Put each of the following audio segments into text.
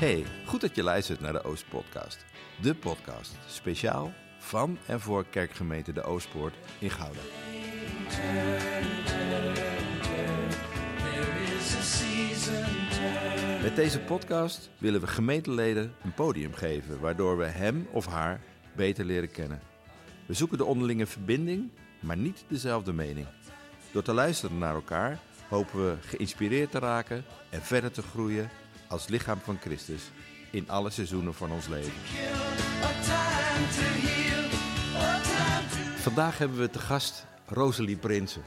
Hey, goed dat je luistert naar de Oostpodcast. De podcast speciaal van en voor kerkgemeente De Oostpoort in Gouda. Met deze podcast willen we gemeenteleden een podium geven, waardoor we hem of haar beter leren kennen. We zoeken de onderlinge verbinding, maar niet dezelfde mening. Door te luisteren naar elkaar hopen we geïnspireerd te raken en verder te groeien als lichaam van Christus in alle seizoenen van ons leven. Vandaag hebben we te gast Rosalie Prinsen,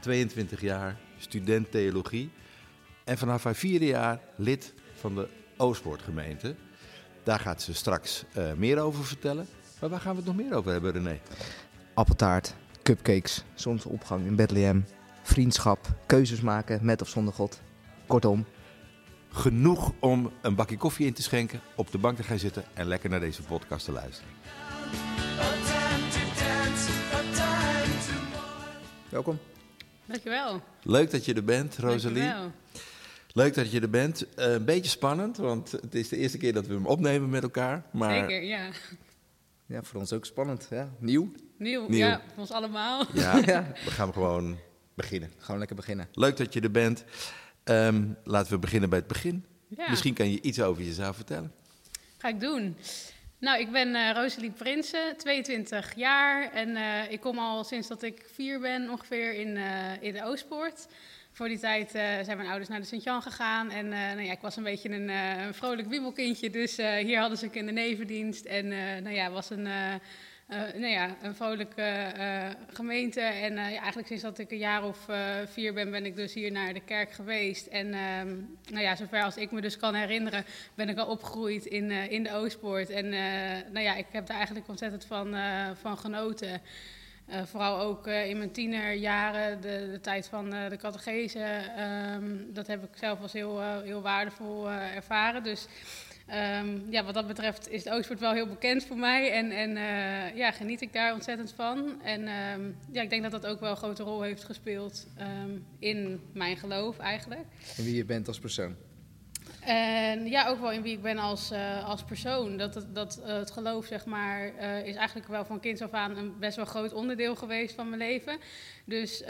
22 jaar, student theologie en vanaf haar vierde jaar lid van de Oostpoortgemeente. Daar gaat ze straks uh, meer over vertellen. Maar waar gaan we het nog meer over hebben, René? Appeltaart, cupcakes, zonsopgang in Bethlehem, vriendschap, keuzes maken met of zonder God. Kortom, genoeg om een bakje koffie in te schenken, op de bank te gaan zitten en lekker naar deze podcast te luisteren. Welkom. Dankjewel. Leuk dat je er bent, Rosalie. Dankjewel. Leuk dat je er bent. Uh, een beetje spannend, want het is de eerste keer dat we hem opnemen met elkaar. Maar... Zeker, ja. Ja, voor ons ook spannend. Ja. Nieuw. Nieuw, Nieuw. ja, voor ons allemaal. Ja, we gaan gewoon beginnen. Gewoon lekker beginnen. Leuk dat je er bent. Um, laten we beginnen bij het begin. Ja. Misschien kan je iets over jezelf vertellen. Ga ik doen. Nou, ik ben uh, Rosalie Prinsen, 22 jaar. En uh, ik kom al sinds dat ik vier ben ongeveer in, uh, in de Oostpoort. Voor die tijd zijn mijn ouders naar de Sint-Jan gegaan. En nou ja, ik was een beetje een, een vrolijk wiebelkindje. Dus hier hadden ze een nevendienst. En nou ja, was een uh, nou ja, een vrolijke uh, gemeente. En uh, ja, eigenlijk sinds dat ik een jaar of vier ben, ben ik dus hier naar de kerk geweest. En ehm, nou ja, zover als ik me dus kan herinneren, ben ik al opgegroeid in, in de Oostpoort. En nou ja, ik heb daar eigenlijk ontzettend van, van genoten. vooral ook in mijn tienerjaren, de, de tijd van de catechese. Um, dat heb ik zelf als heel, heel waardevol ervaren. Dus Um, ja, wat dat betreft is het Oostvoort wel heel bekend voor mij. En, en uh, ja, geniet ik daar ontzettend van. En um, ja, ik denk dat dat ook wel een grote rol heeft gespeeld um, in mijn geloof eigenlijk. En wie je bent als persoon? En ja, ook wel in wie ik ben als, uh, als persoon. Dat, dat, dat uh, het geloof, zeg maar, uh, is eigenlijk wel van kinds af aan een best wel groot onderdeel geweest van mijn leven. Dus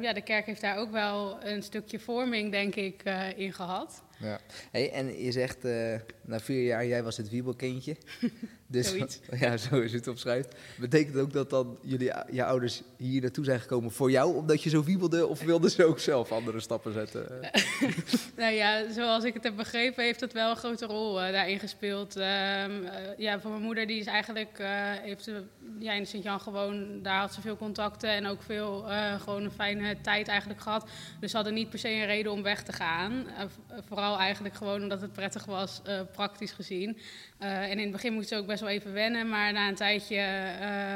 ja, de kerk heeft daar ook wel een stukje vorming, denk ik, in gehad. Ja. Hey, en je zegt, uh, na vier jaar, jij was het wiebelkindje. Dus, Zoiets. Ja, zo is het opschrijft. Betekent ook dat dan jullie, je ouders hier naartoe zijn gekomen voor jou, omdat je zo wiebelde? Of wilden ze ook zelf andere stappen zetten? nou ja, zoals ik het heb begrepen, heeft dat wel een grote rol uh, daarin gespeeld. Uh, ja, voor mijn moeder, die is eigenlijk, heeft ja, in Sint-Jan gewoon, daar had ze veel contacten en ook veel, gewoon een fijne tijd eigenlijk gehad. Dus ze hadden niet per se een reden om weg te gaan. vooral eigenlijk gewoon omdat het prettig was, praktisch gezien. En in het begin moest ze ook best wel even wennen, maar na een tijdje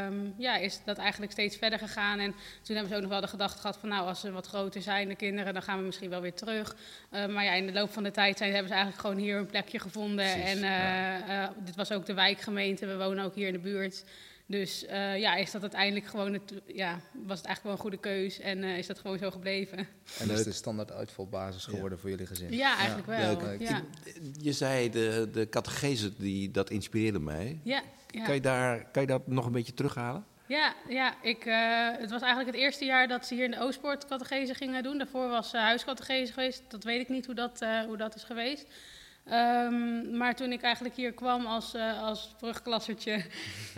um, ja, is dat eigenlijk steeds verder gegaan. En toen hebben ze ook nog wel de gedachte gehad van nou, als ze wat groter zijn, de kinderen, dan gaan we misschien wel weer terug. Uh, maar ja, in de loop van de tijd zijn, hebben ze eigenlijk gewoon hier een plekje gevonden. Precies, en ja. uh, dit was ook de wijkgemeente, we wonen ook hier in de buurt. Dus uh, ja, is dat uiteindelijk gewoon het, ja, was het eigenlijk wel een goede keus en uh, is dat gewoon zo gebleven. En is de standaard uitvalbasis geworden ja. voor jullie gezin? Ja, eigenlijk ja. wel. Ja. Je zei de, de catechese, die, dat inspireerde mij. Ja, Kan, je daar, kan je dat nog een beetje terughalen? Ja, ja ik, uh, het was eigenlijk het eerste jaar dat ze hier in de Oostpoort catechese gingen doen. Daarvoor was uh, huiscatechese geweest. Dat weet ik niet hoe dat, uh, hoe dat is geweest. Um, maar toen ik eigenlijk hier kwam als, uh, als brugklassertje,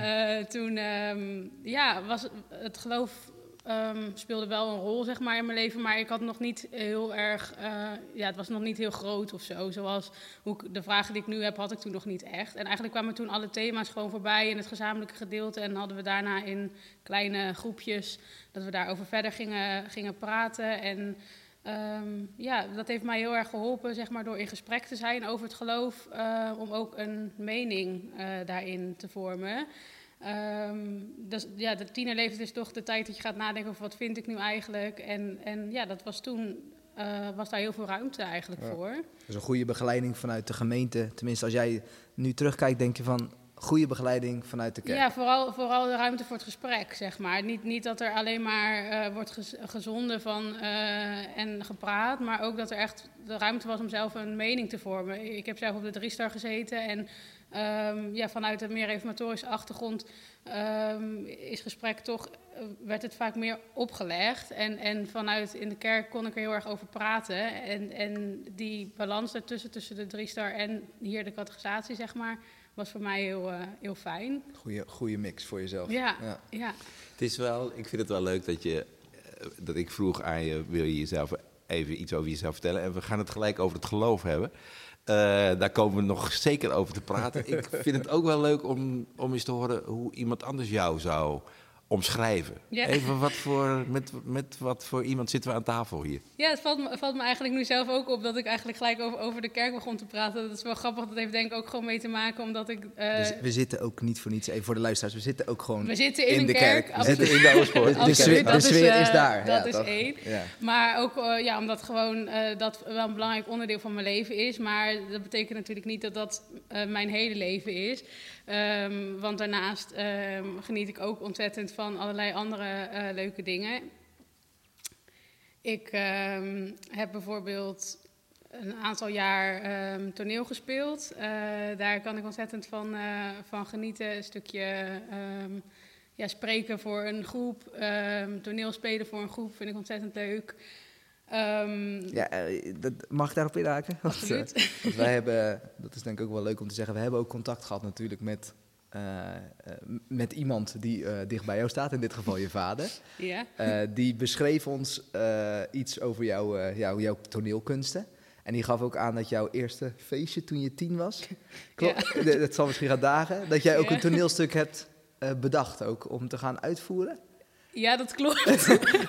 uh, toen um, ja, was het geloof um, speelde wel een rol zeg maar, in mijn leven, maar ik had nog niet heel erg, uh, ja, het was nog niet heel groot of zo. Zoals hoe ik, de vragen die ik nu heb, had ik toen nog niet echt. En eigenlijk kwamen toen alle thema's gewoon voorbij in het gezamenlijke gedeelte en hadden we daarna in kleine groepjes dat we daarover verder gingen, gingen praten en... Um, ja, dat heeft mij heel erg geholpen, zeg maar, door in gesprek te zijn over het geloof, uh, om ook een mening uh, daarin te vormen. Um, dus, ja, de tienerleeftijd is toch de tijd dat je gaat nadenken over wat vind ik nu eigenlijk. En, en ja, dat was toen, uh, was daar heel veel ruimte eigenlijk ja. voor. Dus een goede begeleiding vanuit de gemeente. Tenminste, als jij nu terugkijkt, denk je van, goede begeleiding vanuit de kerk. Ja, vooral, vooral de ruimte voor het gesprek, zeg maar. Niet, niet dat er alleen maar eh, wordt gez- gezonden van, eh, en gepraat, maar ook dat er echt de ruimte was om zelf een mening te vormen. Ik heb zelf op de Driestar gezeten en ehm, ja, vanuit een meer reformatorische achtergrond ehm, is gesprek toch, eh, werd het vaak meer opgelegd. En, en vanuit in de kerk kon ik er heel erg over praten. En, en die balans daartussen, tussen de Driestar en hier de categorisatie, zeg maar, was voor mij heel, eh, heel fijn. Goeie, goede mix voor jezelf. Ja, Ja. ja. Het is wel, ik vind het wel leuk dat, je, eh, dat ik vroeg aan je, wil je jezelf even iets over jezelf vertellen? En we gaan het gelijk over het geloof hebben. Eh, daar komen we nog zeker over te praten. ik vind het ook wel leuk om, om eens te horen hoe iemand anders jou zou omschrijven. Ja. Even wat voor, met, met wat voor iemand zitten we aan tafel hier? Ja, het valt, me, valt me eigenlijk nu zelf ook op dat ik eigenlijk gelijk over, over de kerk begon te praten. Dat is wel grappig. Dat heeft denk ik ook gewoon mee te maken omdat ik... eh, Dus we zitten ook niet voor niets, even voor de luisteraars, we zitten ook gewoon we zitten in, de kerk. kerk. We zitten in de Oostpoort. De, de Absoluut, sfeer, de is, eh, is daar. dat ja, is één. Ja. Maar ook eh, ja, omdat gewoon eh, dat wel een belangrijk onderdeel van mijn leven is. Maar dat betekent natuurlijk niet dat dat eh, mijn hele leven is. Ehm, want daarnaast ehm, geniet ik ook ontzettend van allerlei andere eh, leuke dingen. Ik ehm, heb bijvoorbeeld een aantal jaar toneel gespeeld. Eh, daar kan ik ontzettend van, eh, van genieten. Een stukje ja, spreken voor een groep, ehm toneelspelen voor een groep vind ik ontzettend leuk. Ehm, Ja, eh, dat, mag ik daarop inhaken? Want, eh, Absoluut. Want wij hebben, dat is denk ik ook wel leuk om te zeggen, we hebben ook contact gehad natuurlijk met, eh, met iemand die eh, dicht bij jou staat, in dit geval je vader. ja. Die beschreef ons iets over jouw, eh, jouw, toneelkunsten. En die gaf ook aan dat jouw eerste feestje toen je tien was, klopt, dat zal misschien gaan dagen, dat jij ook Ja. een toneelstuk hebt bedacht ook om te gaan uitvoeren. Ja, dat klopt.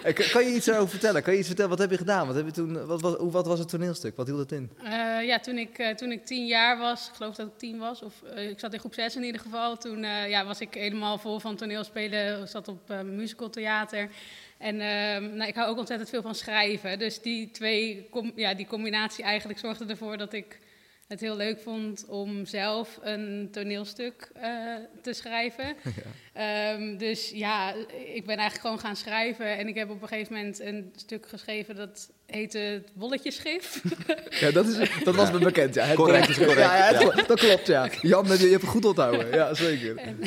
Eh, kan- je iets erover vertellen? Kan je iets vertellen? Wat heb je gedaan? Wat, heb je toen, wat, wat, hoe- wat was het toneelstuk? Wat hield het in? Eh, ja, toen ik, eh, toen ik tien jaar was, ik geloof dat ik tien was, of ik zat in groep zes in ieder geval. Toen ja, was ik helemaal vol van toneelspelen, ik zat op uh, musicaltheater. En ehm, nou, ik hou ook ontzettend veel van schrijven. Dus die twee, com- ja, die combinatie eigenlijk zorgde ervoor dat ik het heel leuk vond om zelf een toneelstuk te schrijven. Ehm, dus ja, ik ben eigenlijk gewoon gaan schrijven. En ik heb op een gegeven moment een stuk geschreven dat heette het Bolletjeschif. Ja, dat, is, dat was me bekend. Ja, het Correct, correcte- correct, Ja, ja, het dat klopt, ja. Jan, je hebt het goed onthouden. Ja, zeker. En-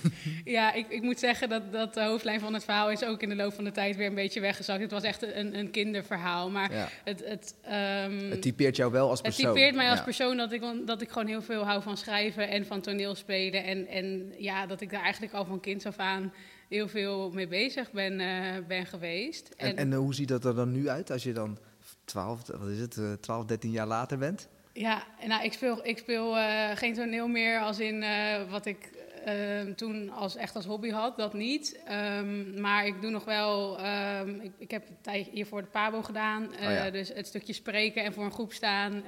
ja, ik, ik moet zeggen dat, dat de hoofdlijn van het verhaal is ook in de loop van de tijd weer een beetje weggezakt. Het was echt een, een kinderverhaal, maar Ja. het, het, ehm, Het typeert jou wel als het persoon. typeert mij als Ja. persoon dat ik, dat ik gewoon heel veel hou van schrijven en van toneelspelen. En, en ja, dat ik daar eigenlijk al van kinds af aan heel veel mee bezig ben, eh, ben geweest. En, en eh, hoe ziet dat er dan nu uit als je dan 12, wat is het, eh, 12, 13 jaar later bent? Ja, nou, ik speel, ik speel eh, geen toneel meer als in eh, wat ik eh, toen als, echt als hobby had, dat niet. Ehm, maar ik doe nog wel, ehm, ik, ik heb een tijdje hiervoor de PABO gedaan. eh, Oh ja. Dus het stukje spreken en voor een groep staan,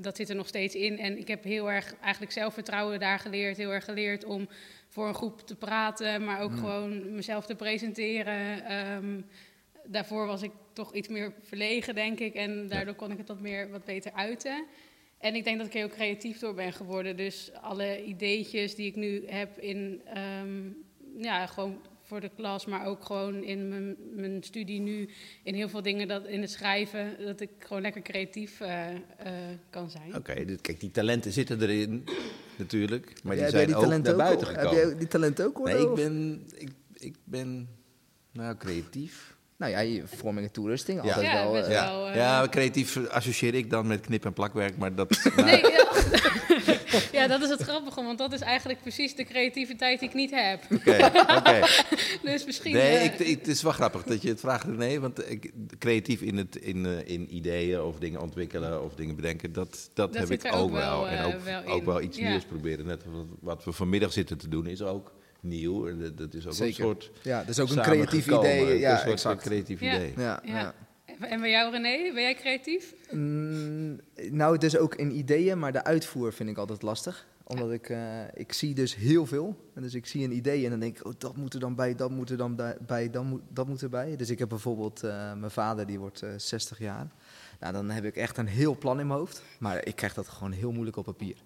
dat zit er nog steeds in. En ik heb heel erg eigenlijk zelfvertrouwen daar geleerd. Heel erg geleerd om voor een groep te praten, maar ook Mm. gewoon mezelf te presenteren. Daarvoor was ik toch iets meer verlegen, denk ik. En daardoor kon ik het wat, meer, wat beter uiten. En ik denk dat ik er heel creatief door ben geworden. Dus alle ideetjes die ik nu heb in, ehm, ja, gewoon voor de klas, maar ook gewoon in mijn, mijn studie nu, in heel veel dingen dat in het schrijven, dat ik gewoon lekker creatief eh, eh, kan zijn. Oké, kijk, die talenten zitten erin natuurlijk, maar die zijn ook talenten naar buiten ook, gekomen. Heb jij die talent ook? hoor, Nee, ik ben, ik, ik ben nou, creatief. Nou ja, je vorming en toerusting, Ja. altijd Ja, wel. eh, wel. Ja, eh, ja, creatief associeer ik dan met knip- en plakwerk, maar dat... Nee, ja. ja, dat is het grappige, want dat is eigenlijk precies de creativiteit die ik niet heb. Oké, oké. Dus misschien... Nee, eh, ik, ik- het is wel grappig dat je het vraagt. Nee, want ik, creatief in, het, in, eh, in ideeën of dingen ontwikkelen of dingen bedenken, dat, dat, Dat heb ik ook ook wel. wel, En ook wel ook wel iets Ja. nieuws proberen. Net wat, wat we vanmiddag zitten te doen is ook nieuw. En dat- dat is ook Zeker. een soort Ja, dus ook een creatief idee. Ja, een soort creatief Ja. idee. Ja, Ja. ja. En bij jou, René? Ben jij creatief? Mm, nou, dus ook in ideeën, maar de uitvoer vind ik altijd lastig. Omdat ik, eh, ik zie dus heel veel. En dus ik zie een idee en dan denk ik, oh, dat moet er dan bij, dat moet er dan bij, dat, moet, dat moet erbij. Dus ik heb bijvoorbeeld, eh, mijn vader die wordt eh 60 jaar. Nou, dan heb ik echt een heel plan in mijn hoofd. Maar ik krijg dat gewoon heel moeilijk op papier.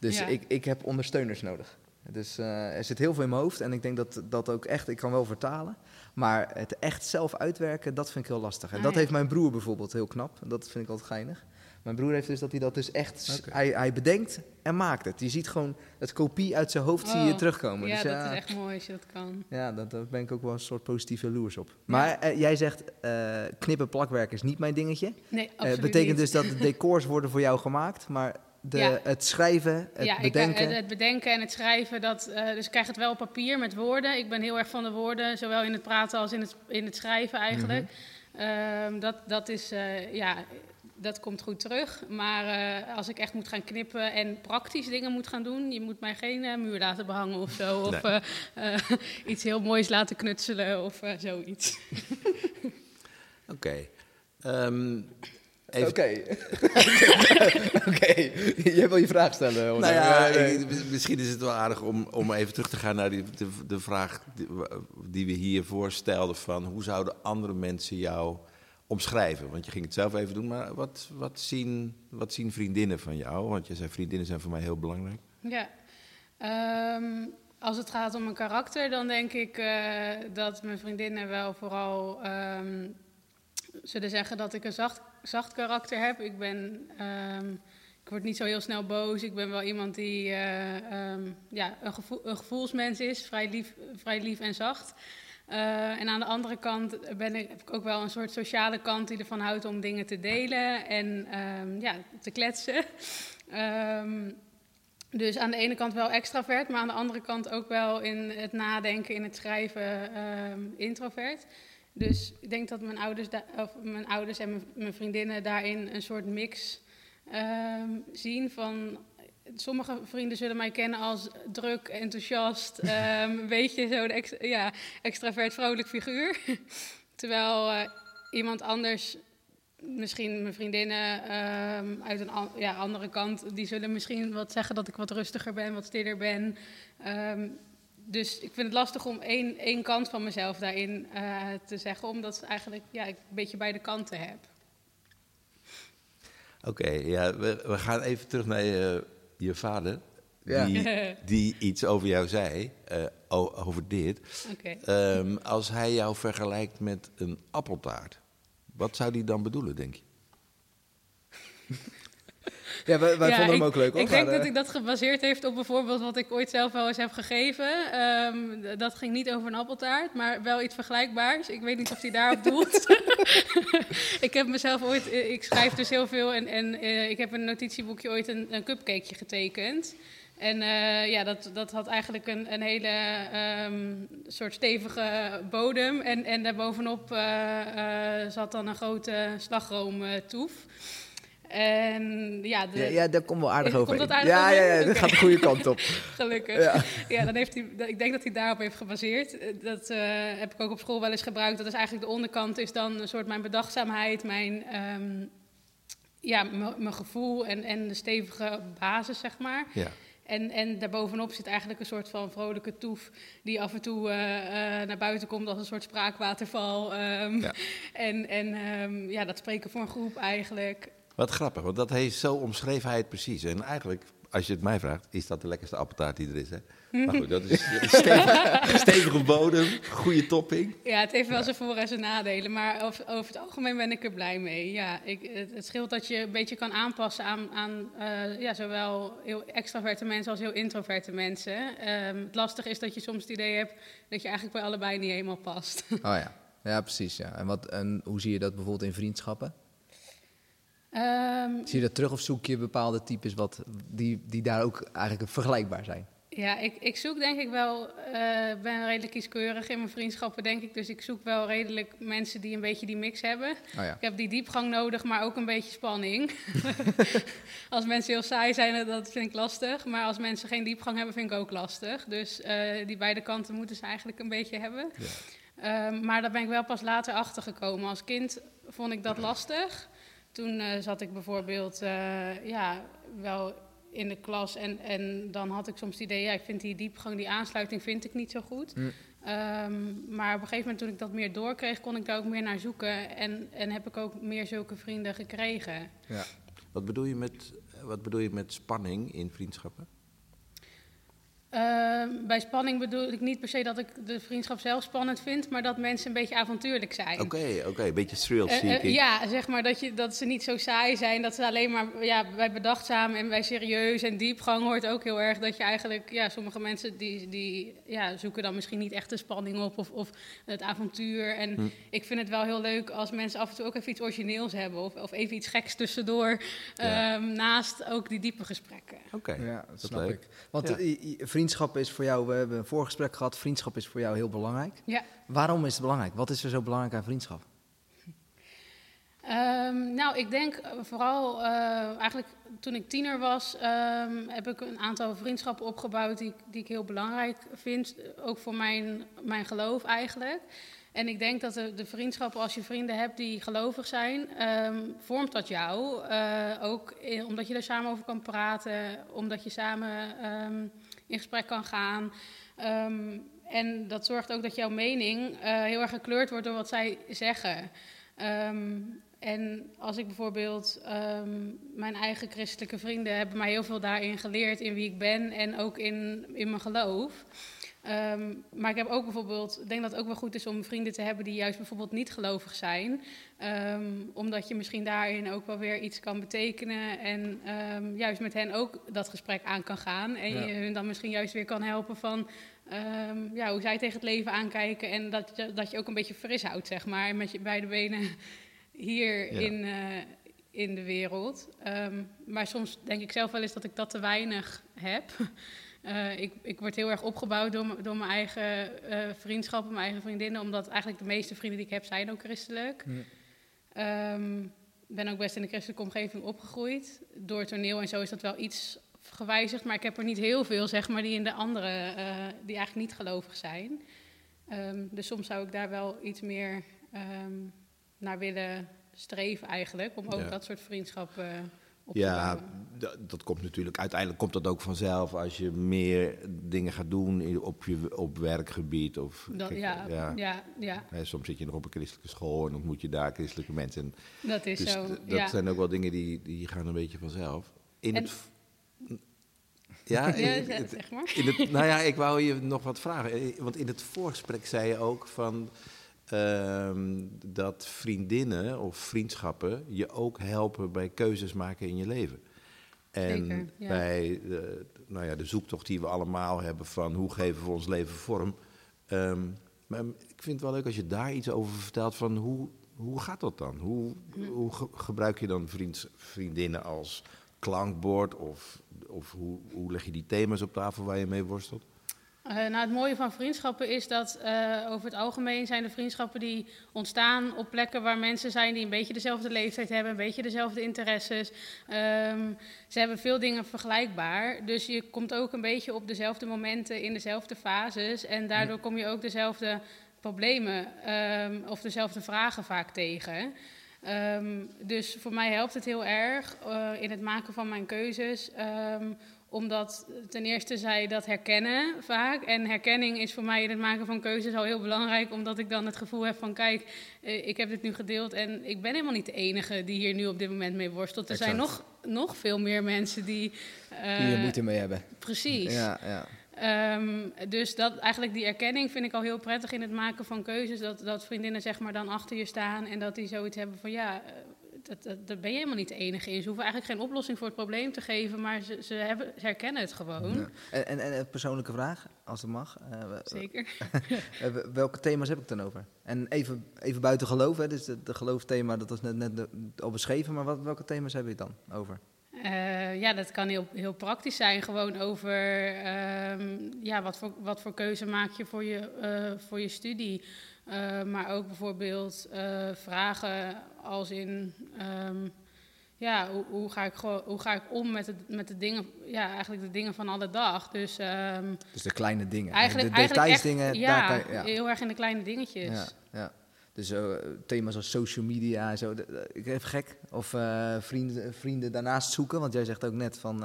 Dus Ja. ik, ik heb ondersteuners nodig. Dus eh, er zit heel veel in mijn hoofd en ik denk dat dat ook echt, ik kan wel vertalen. Maar het echt zelf uitwerken, dat vind ik heel lastig. En Ah, dat ja. heeft mijn broer bijvoorbeeld heel knap. Dat vind ik altijd geinig. Mijn broer heeft dus dat hij dat dus echt, hij, hij bedenkt en maakt het. Je ziet gewoon het kopie uit zijn hoofd zie je Oh, terugkomen. Ja, dus dat ja, is echt mooi als je dat kan. ja dat, daar ben ik ook wel een soort positief jaloers op. Maar eh, jij zegt, eh, knippen plakwerk is niet mijn dingetje. Nee, absoluut betekent niet. dus dat de decors worden voor jou gemaakt, maar de, Ja. het schrijven, het ja, ik, bedenken... het, het bedenken en het schrijven, dat, eh, dus ik krijg het wel op papier met woorden. Ik ben heel erg van de woorden, zowel in het praten als in het, in het schrijven eigenlijk. Ehm, dat, dat, is, eh, ja, dat komt goed terug. Maar eh, als ik echt moet gaan knippen en praktisch dingen moet gaan doen, je moet mij geen eh, muur laten behangen of zo. Of Nee. eh, eh, iets heel moois laten knutselen of eh, zoiets. Oké. Ehm, Oké. Oké, jij wil je vraag stellen. Nou ja, ik- misschien is het wel aardig om, om even terug te gaan naar die, de, de vraag die, die we hiervoor stelden van hoe zouden andere mensen jou omschrijven? Want je ging het zelf even doen, maar wat, wat, zien, wat zien vriendinnen van jou? Want je zei vriendinnen zijn voor mij heel belangrijk. Ja. Ehm, als het gaat om mijn karakter, dan denk ik eh, dat mijn vriendinnen wel vooral ehm, zullen zeggen dat ik een zacht, zacht karakter heb. Ik ben. ehm, ik word niet zo heel snel boos. Ik ben wel iemand die eh, ehm, ja, een, een gevoelsmens is, vrij lief, vrij lief en zacht. Eh, en aan de andere kant ben ik, heb ik ook wel een soort sociale kant die ervan houdt om dingen te delen en ehm, ja, te kletsen. Dus aan de ene kant wel extravert, maar aan de andere kant ook wel in het nadenken, in het schrijven, introvert. Dus ik denk dat mijn ouders, of mijn ouders en mijn, vriendinnen daarin een soort mix ehm, zien van... Sommige vrienden zullen mij kennen als druk, enthousiast, ehm, een beetje zo'n ex, ja, extravert, vrolijk figuur. Terwijl eh, iemand anders misschien mijn vriendinnen ehm, uit een ja, andere kant, die zullen misschien wat zeggen dat ik wat rustiger ben, wat stiller ben. Ehm, dus ik vind het lastig om één, één kant van mezelf daarin eh, te zeggen, omdat eigenlijk ja, ik een beetje beide kanten heb. Oké, ja, we, we gaan even terug naar je, je vader. Ja. Die, die iets over jou zei, eh, over dit. Oké. Ehm, als hij jou vergelijkt met een appeltaart, wat zou hij dan bedoelen, denk je? Ja, wij, wij Ja, vonden hem ik- ook leuk. hoor, Ik denk dat eh, ik dat gebaseerd heeft op bijvoorbeeld wat ik ooit zelf wel eens heb gegeven. Ehm, dat ging niet over een appeltaart, maar wel iets vergelijkbaars. Ik weet niet of hij daarop doelt. ik heb mezelf ooit, eh, ik schrijf dus heel veel en, en eh, ik heb in een notitieboekje ooit een, een cupcakeje getekend. En ja, dat, dat had eigenlijk een, een hele ehm, soort stevige bodem. En, en daarbovenop eh, zat dan een grote slagroomtoef. En ja, de, ja, ja, daar komt wel aardig Komt over. dat aardig ja, over? ja, ja, dat gaat de goede kant op. Gelukkig. Ja. Ja. dan heeft hij, ik denk dat hij daarop heeft gebaseerd. Eh, Dat eh, heb ik ook op school wel eens gebruikt. Dat is eigenlijk de onderkant is dan een soort mijn bedachtzaamheid, mijn, ehm, ja, mijn gevoel en, en de stevige basis, zeg maar. Ja. En, en daarbovenop zit eigenlijk een soort van vrolijke toef die af en toe eh, naar buiten komt als een soort spraakwaterval. ehm, Ja. En, en ehm, ja, dat spreken voor een groep eigenlijk. Wat grappig, want dat heeft zo omschreven hij het precies. En eigenlijk, als je het mij vraagt, is dat de lekkerste appeltaart die er is. Hè? Maar goed, dat is stevig, stevige bodem, goede topping. Ja, het heeft wel zijn voor- en zijn nadelen, maar over, over het algemeen ben ik er blij mee. Ja, ik, het, het scheelt dat je een beetje kan aanpassen aan, aan eh, ja, zowel heel extraverte mensen als heel introverte mensen. Ehm, het lastige is dat je soms het idee hebt dat je eigenlijk bij allebei niet helemaal past. Oh ja. Ja, precies. Ja. En, wat, en hoe zie je dat bijvoorbeeld in vriendschappen? Ehm, Zie je dat terug of zoek je bepaalde types wat, die, die daar ook eigenlijk vergelijkbaar zijn? Ja, ik, ik zoek denk ik wel, eh, Ik ben redelijk kieskeurig in mijn vriendschappen, denk ik. Dus ik zoek wel redelijk mensen die een beetje die mix hebben. Oh ja. Ik heb die diepgang nodig, maar ook een beetje spanning. als mensen heel saai zijn, dat vind ik lastig. Maar als mensen geen diepgang hebben, vind ik ook lastig. Dus eh, die beide kanten moeten ze eigenlijk een beetje hebben. Ehm, maar daar ben ik wel pas later achter gekomen. Als kind vond ik dat lastig. Toen eh, zat ik bijvoorbeeld eh, ja, wel in de klas en, en dan had ik soms het idee, ja, ik vind die diepgang, die aansluiting vind ik niet zo goed. Mm. Ehm, maar op een gegeven moment toen ik dat meer doorkreeg, kon ik daar ook meer naar zoeken en, en heb ik ook meer zulke vrienden gekregen. Ja. Wat bedoel je met, wat bedoel je met spanning in vriendschappen? Ehm, bij spanning bedoel ik niet per se dat ik de vriendschap zelf spannend vind, maar dat mensen een beetje avontuurlijk zijn. Oké, oké, een beetje thrill Eh, eh, seeking. ja, zeg maar dat, je, dat ze niet zo saai zijn. Dat ze alleen maar ja, bij bedachtzaam en bij serieus en diepgang hoort ook heel erg dat je eigenlijk, ja, sommige mensen die, die ja, zoeken dan misschien niet echt de spanning op of, of het avontuur. En Hm. ik vind het wel heel leuk als mensen af en toe ook even iets origineels hebben of, of even iets geks tussendoor. Ja. ehm, naast ook die diepe gesprekken. Oké, Ja, dat is snap leuk. ik. Want Ja. Vriendschap is voor jou, we hebben een voorgesprek gehad, vriendschap is voor jou heel belangrijk. Ja. Waarom is het belangrijk? Wat is er zo belangrijk aan vriendschap? Ehm, nou, ik denk eh, vooral eh, eigenlijk toen ik tiener was, ehm, heb ik een aantal vriendschappen opgebouwd die, ik- die ik heel belangrijk vind. eh, Ook voor mijn, mijn geloof eigenlijk. En ik denk dat de, de vriendschappen, als je vrienden hebt die gelovig zijn, ehm, vormt dat jou. Ook in- omdat je er samen over kan praten, omdat je samen in gesprek kan gaan. Ehm, en dat zorgt ook dat jouw mening eh, heel erg gekleurd wordt door wat zij zeggen. Ehm, en als ik bijvoorbeeld ehm, mijn eigen christelijke vrienden hebben mij heel veel daarin geleerd in wie ik ben en ook in, in mijn geloof. Ehm, maar ik heb ook bijvoorbeeld, ik denk dat het ook wel goed is om vrienden te hebben die juist bijvoorbeeld niet gelovig zijn. Ehm, omdat je misschien daarin ook wel weer iets kan betekenen en ehm, juist met hen ook dat gesprek aan kan gaan. En Ja. je hun dan misschien juist weer kan helpen van ja, hoe zij tegen het leven aankijken. En dat, je- dat je ook een beetje fris houdt, zeg maar, met je beide benen hier Ja. in, eh, in de wereld. Maar soms denk ik zelf wel eens dat ik dat te weinig heb. Eh, ik, ik word heel erg opgebouwd door, door mijn eigen eh, vriendschappen, mijn eigen vriendinnen. Omdat eigenlijk de meeste vrienden die ik heb zijn ook christelijk. Ja. Ehm, Ik ben ook best in de christelijke omgeving opgegroeid. Door toneel en zo is dat wel iets gewijzigd. Maar ik heb er niet heel veel, zeg maar, die in de andere, eh, die eigenlijk niet gelovig zijn. Ehm, dus soms zou ik daar wel iets meer ehm, naar willen streven eigenlijk. Om ook Ja. dat soort vriendschappen Ja, dat, komt natuurlijk. Uiteindelijk komt dat ook vanzelf als je meer dingen gaat doen op, je, op werkgebied. Of, Dat, kijk, ja, ja. ja. Soms zit je nog op een christelijke school en ontmoet je daar christelijke mensen. En dat is dus zo. dat ja. zijn ook wel dingen die, die gaan een beetje vanzelf. In En- het. Ja, zeg maar. in het, nou ja, ik wou je nog wat vragen. Eh, Want in het voorgesprek zei je ook van. Ehm, dat vriendinnen of vriendschappen je ook helpen bij keuzes maken in je leven. En Zeker, ja. bij de, nou ja, de zoektocht die we allemaal hebben van hoe geven we ons leven vorm. Ehm, maar ik vind het wel leuk als je daar iets over vertelt van hoe, hoe gaat dat dan? Hoe, hoe ge- gebruik je dan vriends, vriendinnen als klankbord? Of, of hoe, hoe leg je die thema's op tafel waar je mee worstelt? Eh, nou, het mooie van vriendschappen is dat eh, over het algemeen zijn de vriendschappen die ontstaan op plekken waar mensen zijn die een beetje dezelfde leeftijd hebben, een beetje dezelfde interesses. Ehm, ze hebben veel dingen vergelijkbaar. Dus je komt ook een beetje op dezelfde momenten in dezelfde fases. En daardoor kom je ook dezelfde problemen ehm, of dezelfde vragen vaak tegen. Ehm, dus voor mij helpt het heel erg eh, in het maken van mijn keuzes. Omdat ten eerste zij dat herkennen vaak. En herkenning is voor mij in het maken van keuzes al heel belangrijk. Omdat ik dan het gevoel heb van kijk, eh, ik heb dit nu gedeeld. En ik ben helemaal niet de enige die hier nu op dit moment mee worstelt. Er zijn nog, nog veel meer mensen die... eh, Die er moeite mee hebben. Precies. Ja, ja. Ehm, dus dat, eigenlijk die erkenning vind ik al heel prettig in het maken van keuzes. Dat, dat vriendinnen zeg maar dan achter je staan en dat die zoiets hebben van ja, eh, dat, dat, daar ben je helemaal niet de enige in. Ze hoeven eigenlijk geen oplossing voor het probleem te geven, maar ze, ze, hebben, ze herkennen het gewoon. Ja. En, en, en een persoonlijke vraag, als het mag. Eh, Zeker. eh, we- welke thema's heb ik het dan over? En even, even buiten geloof, hè, dus de, de geloofthema, dat was net, net de- al beschreven, maar wat, welke thema's heb je het dan over? Eh, ja, dat kan heel, heel praktisch zijn. Gewoon over ehm, ja, wat, voor, wat voor keuze maak je voor je, eh, voor je studie. Eh, maar ook bijvoorbeeld eh, vragen als in... ehm, ja, hoe, hoe, ga ik hoe ga ik om met de, met de dingen, ja, eigenlijk de dingen van alle dag. Dus ehm, Dus de kleine dingen. eigenlijk, de detailsdingen, ja, daar kan je- ja. heel erg in de kleine dingetjes. Ja, ja. Dus eh, thema's als social media en zo. Ik even gek. Of vrienden, vrienden daarnaast zoeken. Want jij zegt ook net van.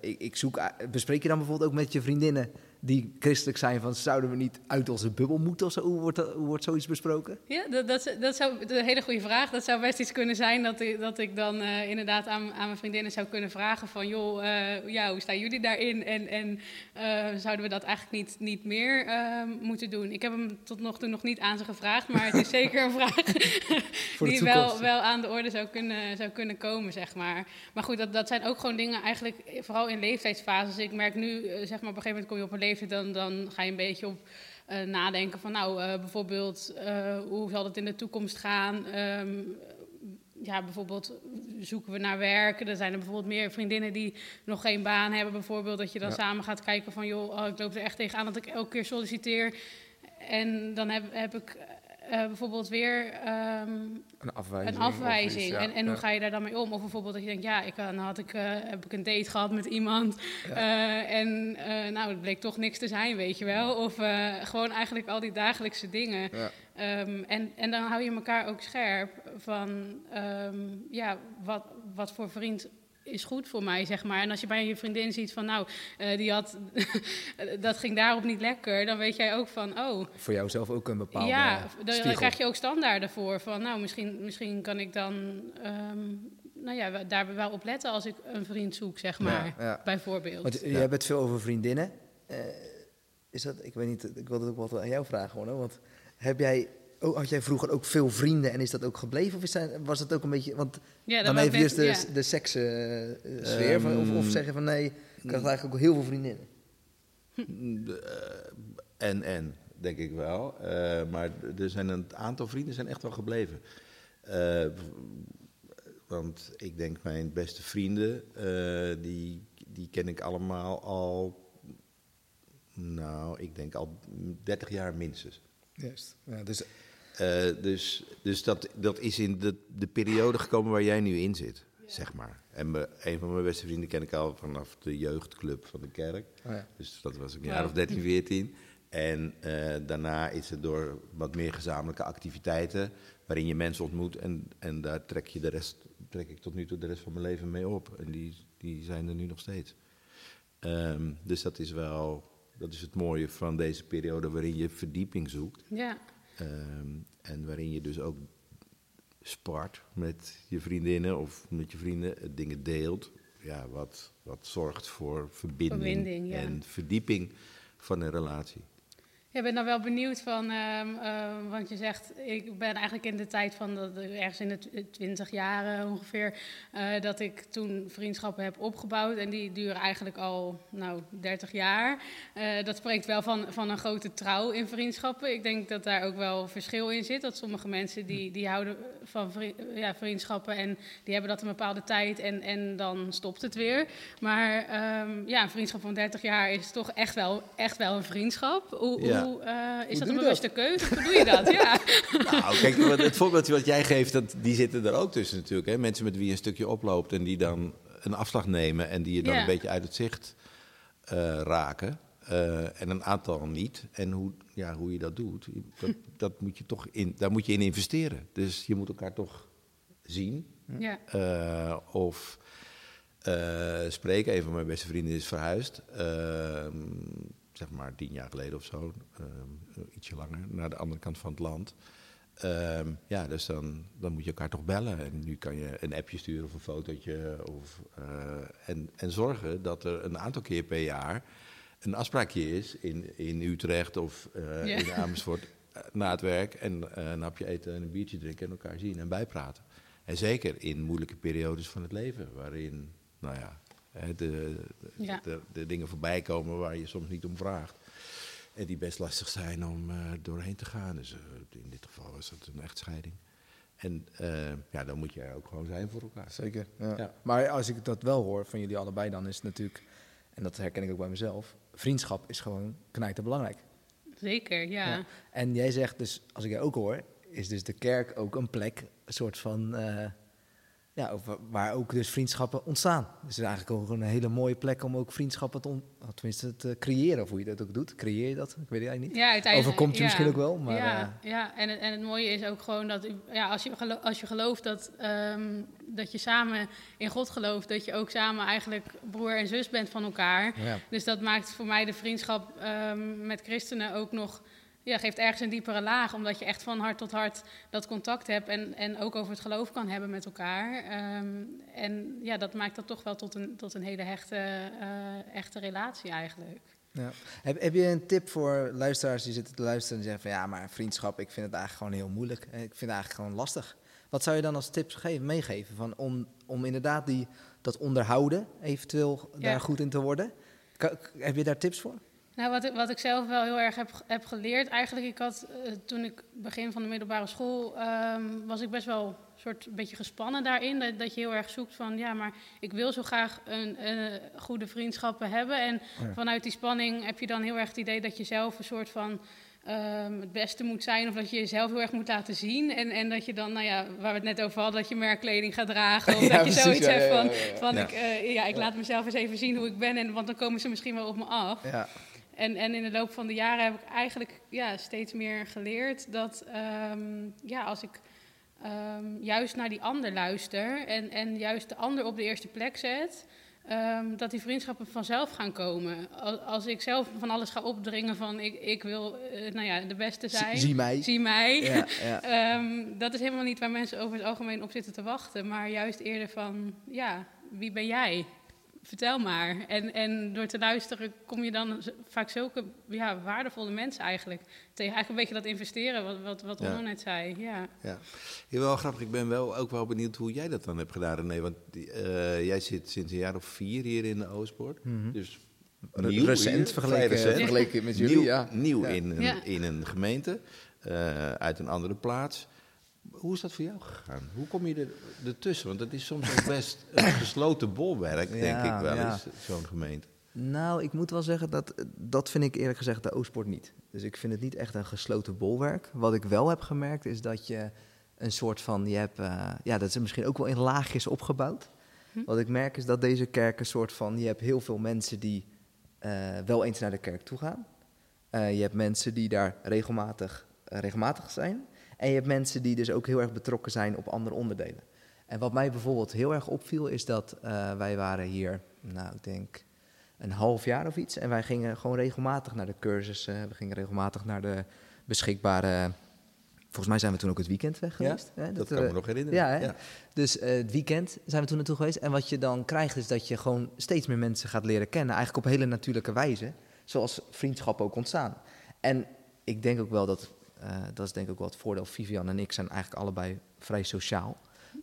ik, ik zoek. Bespreek je dan bijvoorbeeld ook met je vriendinnen die christelijk zijn van zouden we niet uit onze bubbel moeten of zo? Hoe wordt, dat, hoe wordt zoiets besproken? Ja, dat, dat, dat zou een hele goede vraag. Dat zou best iets kunnen zijn dat ik, dat ik dan uh, inderdaad aan, aan mijn vriendinnen zou kunnen vragen van joh, uh, ja, hoe staan jullie daarin? En, en uh, zouden we dat eigenlijk niet, niet meer ehm, moeten doen? Ik heb hem tot nog toe nog niet aan ze gevraagd, maar het is zeker een vraag die wel, wel aan de orde zou kunnen, zou kunnen komen, zeg maar. Maar goed, dat, dat zijn ook gewoon dingen eigenlijk, vooral in leeftijdsfases. Ik merk nu, zeg maar, op een gegeven moment kom je op een dan, dan ga je een beetje op uh, nadenken van, nou, uh, bijvoorbeeld, uh, hoe zal het in de toekomst gaan? Um, ja, bijvoorbeeld zoeken we naar werk. Er zijn er bijvoorbeeld meer vriendinnen die nog geen baan hebben, bijvoorbeeld. Dat je dan ja. samen gaat kijken van, joh, oh, ik loop er echt tegenaan dat ik elke keer solliciteer. En dan heb, heb ik uh, bijvoorbeeld weer um, een afwijzing. Een afwijzing. Iets, ja, en, en ja. hoe ga je daar dan mee om? Of bijvoorbeeld dat je denkt, ja, ik, dan had ik, uh, heb ik een date gehad met iemand. Uh, en nou, het bleek toch niks te zijn, weet je wel. Of gewoon eigenlijk al die dagelijkse dingen. Um, en, en dan hou je elkaar ook scherp van, um, ja, wat, wat voor vriend is goed voor mij, zeg maar. En als je bij je vriendin ziet van, nou, uh, die had, dat ging daarop niet lekker, dan weet jij ook van, oh. Voor jou zelf ook een bepaalde Ja, dan, krijg je ook standaarden voor. Van, nou, misschien, misschien kan ik dan, um, nou ja, daar wel op letten als ik een vriend zoek, zeg maar, ja, ja. bijvoorbeeld. Want je hebt het veel over vriendinnen. Uh, is dat, ik weet niet, ik wilde het ook wel aan jou vragen, gewoon, hoor. want heb jij had jij vroeger ook veel vrienden en is dat ook gebleven? Of is dat, was het ook een beetje... Want ja, dan even dus de, ja. de sekssfeer. Uh, van, of, of zeggen van nee, ik had eigenlijk ook heel veel vriendinnen. En, en, denk ik wel. Uh, maar er zijn een aantal vrienden zijn echt wel gebleven. Uh, want ik denk mijn beste vrienden, uh, die, die ken ik allemaal al... Nou, ik denk al 30 jaar minstens. Juist. Ja, dus dus dus dat, dat is in de, de periode gekomen waar jij nu in zit, zeg maar. En me, een van mijn beste vrienden ken ik al vanaf de jeugdclub van de kerk. Oh ja. Dus dat was een jaar of 13, 14. En uh, daarna is het door wat meer gezamenlijke activiteiten, waarin je mensen ontmoet. En, en daar trek, je de rest, trek ik tot nu toe de rest van mijn leven mee op. En die, die zijn er nu nog steeds. Um, dus dat is wel, dat is het mooie van deze periode waarin je verdieping zoekt. Ja. Um, en waarin je dus ook spart met je vriendinnen of met je vrienden, dingen deelt. Ja, wat, wat zorgt voor verbinding, Verbinding, ja. en verdieping van een relatie. Ik ben dan wel benieuwd van, um, uh, want je zegt, ik ben eigenlijk in de tijd van, dat, ergens in de twintig jaar ongeveer, uh, dat ik toen vriendschappen heb opgebouwd. En die duren eigenlijk al, nou, 30 jaar. Uh, dat spreekt wel van, van een grote trouw in vriendschappen. Ik denk dat daar ook wel verschil in zit. Dat sommige mensen die, die houden van ja, vriendschappen en die hebben dat een bepaalde tijd en, en dan stopt het weer. Maar um, ja, een vriendschap van 30 jaar is toch echt wel, echt wel een vriendschap. Hoe, uh, is Hoe dat een bewuste keuze? Hoe doe je dat? Ja. Nou, kijk, het voorbeeld wat jij geeft, dat, die zitten er ook tussen natuurlijk. Hè? Mensen met wie je een stukje oploopt en die dan een afslag nemen en die je dan Ja. een beetje uit het zicht eh, raken. Eh, en een aantal niet. En hoe, ja, hoe je dat doet, dat, dat moet je toch in, daar moet je in investeren. Dus je moet elkaar toch zien. ja. Eh, of eh, spreken. Een van mijn beste vrienden is verhuisd. Zeg maar tien jaar geleden of zo. ehm, ietsje langer. Naar de andere kant van het land. Ehm, ja, dus dan, dan moet je elkaar toch bellen. En nu kan je een appje sturen of een fotootje. Of, eh, en, en zorgen dat er een aantal keer per jaar een afspraakje is in, in Utrecht of eh, Ja. in Amersfoort eh, na het werk. En een hapje eten en een biertje drinken en elkaar zien en bijpraten. En zeker in moeilijke periodes van het leven, waarin, nou ja, de, de, Ja. de, de dingen voorbij komen waar je soms niet om vraagt. En die best lastig zijn om eh, doorheen te gaan. Dus eh, in dit geval was het een echtscheiding. En eh, ja, dan moet je er ook gewoon zijn voor elkaar. Zeker. Ja. Ja. Maar als ik dat wel hoor van jullie allebei, dan is het natuurlijk, en dat herken ik ook bij mezelf, vriendschap is gewoon knijter belangrijk. Zeker, ja. Ja. En jij zegt dus, als ik jij ook hoor, is dus de kerk ook een plek, een soort van, eh, Ja, over- waar ook dus vriendschappen ontstaan. Dus het is eigenlijk ook een hele mooie plek om ook vriendschappen te, on- tenminste te creëren. Of hoe je dat ook doet. Creëer je dat? Ik weet het eigenlijk niet. Ja, uiteindelijk. Overkomt je ja. misschien ook wel, maar, ja, ja. En, het, en het mooie is ook gewoon dat ja, als, je als je gelooft dat, ehm, dat je samen in God gelooft, dat je ook samen eigenlijk broer en zus bent van elkaar. Ja. Dus dat maakt voor mij de vriendschap ehm, met christenen ook nog. Ja, geeft ergens een diepere laag, omdat je echt van hart tot hart dat contact hebt en, en ook over het geloof kan hebben met elkaar. Ehm, en ja, dat maakt dat toch wel tot een, tot een hele hechte, eh, echte relatie eigenlijk. Ja. Heb, heb je een tip voor luisteraars die zitten te luisteren en zeggen van ja, maar vriendschap, ik vind het eigenlijk gewoon heel moeilijk. Eh, Ik vind het eigenlijk gewoon lastig. Wat zou je dan als tips geven, meegeven van om, om inderdaad die, dat onderhouden eventueel Ja. daar goed in te worden? Heb je daar tips voor? Nou, wat ik, wat ik zelf wel heel erg heb, heb geleerd, eigenlijk, ik had eh, toen ik begin van de middelbare school, ehm, was ik best wel een soort beetje gespannen daarin. Dat, dat je heel erg zoekt van, ja, maar ik wil zo graag een, goede vriendschappen hebben. En Ja. vanuit die spanning heb je dan heel erg het idee dat je zelf een soort van ehm, het beste moet zijn. Of dat je jezelf heel erg moet laten zien. En, en dat je dan, nou ja, waar we het net over hadden, dat je merkkleding gaat dragen. Of Ja, dat je precies, zoiets ja, hebt van, van. Ik, ja, ik laat mezelf eens even zien hoe ik ben. En, want dan komen ze misschien wel op me af. Ja. En, en in de loop van de jaren heb ik eigenlijk ja, steeds meer geleerd dat ehm, ja, als ik ehm, juist naar die ander luister en, en juist de ander op de eerste plek zet, ehm, dat die vriendschappen vanzelf gaan komen. Als, als ik zelf van alles ga opdringen van ik, ik wil eh, nou ja, de beste zijn, Zie mij. zie mij. Ja, ja. Dat is helemaal niet waar mensen over het algemeen op zitten te wachten, maar juist eerder van ja, wie ben jij? Vertel maar. En, en door te luisteren kom je dan vaak zulke ja, waardevolle mensen eigenlijk tegen. Eigenlijk een beetje dat investeren, wat, wat, wat Ja. Onno net zei. Ja. Ja. Wel grappig. Ik ben wel ook wel benieuwd hoe jij dat dan hebt gedaan, René. Want eh, jij zit sinds een jaar of vier hier in de Oostpoort. Mhm. Dus nieuw recent vergeleken- vrij recent. vergeleken met jullie, nieuw, ja. Nieuw Ja. In, een, Ja. in een gemeente, eh, uit een andere plaats. Hoe is dat voor jou gegaan? Hoe kom je er, ertussen? Want het is soms ook best een gesloten bolwerk, denk Ja, ik wel ja. eens, zo'n gemeente. Nou, ik moet wel zeggen dat dat vind ik eerlijk gezegd de Oostpoort niet. Dus ik vind het niet echt een gesloten bolwerk. Wat ik wel heb gemerkt is dat je een soort van, je hebt, eh, ja, dat is misschien ook wel in laagjes opgebouwd. Hm. Wat ik merk is dat deze kerk een soort van, je hebt heel veel mensen die eh, wel eens naar de kerk toe gaan. Eh, je hebt mensen die daar regelmatig, regelmatig zijn. En je hebt mensen die dus ook heel erg betrokken zijn op andere onderdelen. En wat mij bijvoorbeeld heel erg opviel is dat eh, wij waren hier, nou ik denk een half jaar of iets. En wij gingen gewoon regelmatig naar de cursussen. We gingen regelmatig naar de beschikbare... Volgens mij zijn we toen ook het weekend weg Ja, geweest. hè? Dat er, kan me eh, nog herinneren. ja, hè? Dus eh, het weekend zijn we toen naartoe geweest. En wat je dan krijgt is dat je gewoon steeds meer mensen gaat leren kennen. Eigenlijk op hele natuurlijke wijze. Zoals vriendschappen ook ontstaan. En ik denk ook wel dat, dat is denk ik ook wel het voordeel. Vivian en ik zijn eigenlijk allebei vrij sociaal.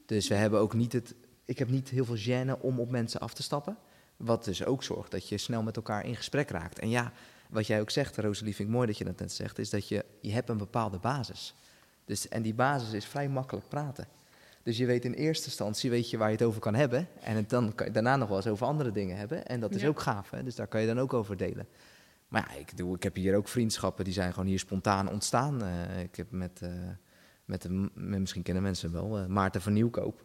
Dus we hebben ook niet het... Ik heb niet heel veel gêne om op mensen af te stappen. Wat dus ook zorgt dat je snel met elkaar in gesprek raakt. En ja, wat jij ook zegt, Rosalie, vind ik mooi dat je dat net zegt... is dat je, je hebt een bepaalde basis. Dus, en die basis is vrij makkelijk praten. Dus je weet in eerste instantie weet je waar je het over kan hebben. En het dan kan je daarna nog wel eens over andere dingen hebben. En dat is Ja. ook gaaf, hè? dus daar kan je dan ook over delen. Maar ja, ik, doe, ik heb hier ook vriendschappen, die zijn gewoon hier spontaan ontstaan. Eh, ik heb met, eh, met, misschien kennen mensen wel, eh, Maarten van Nieuwkoop.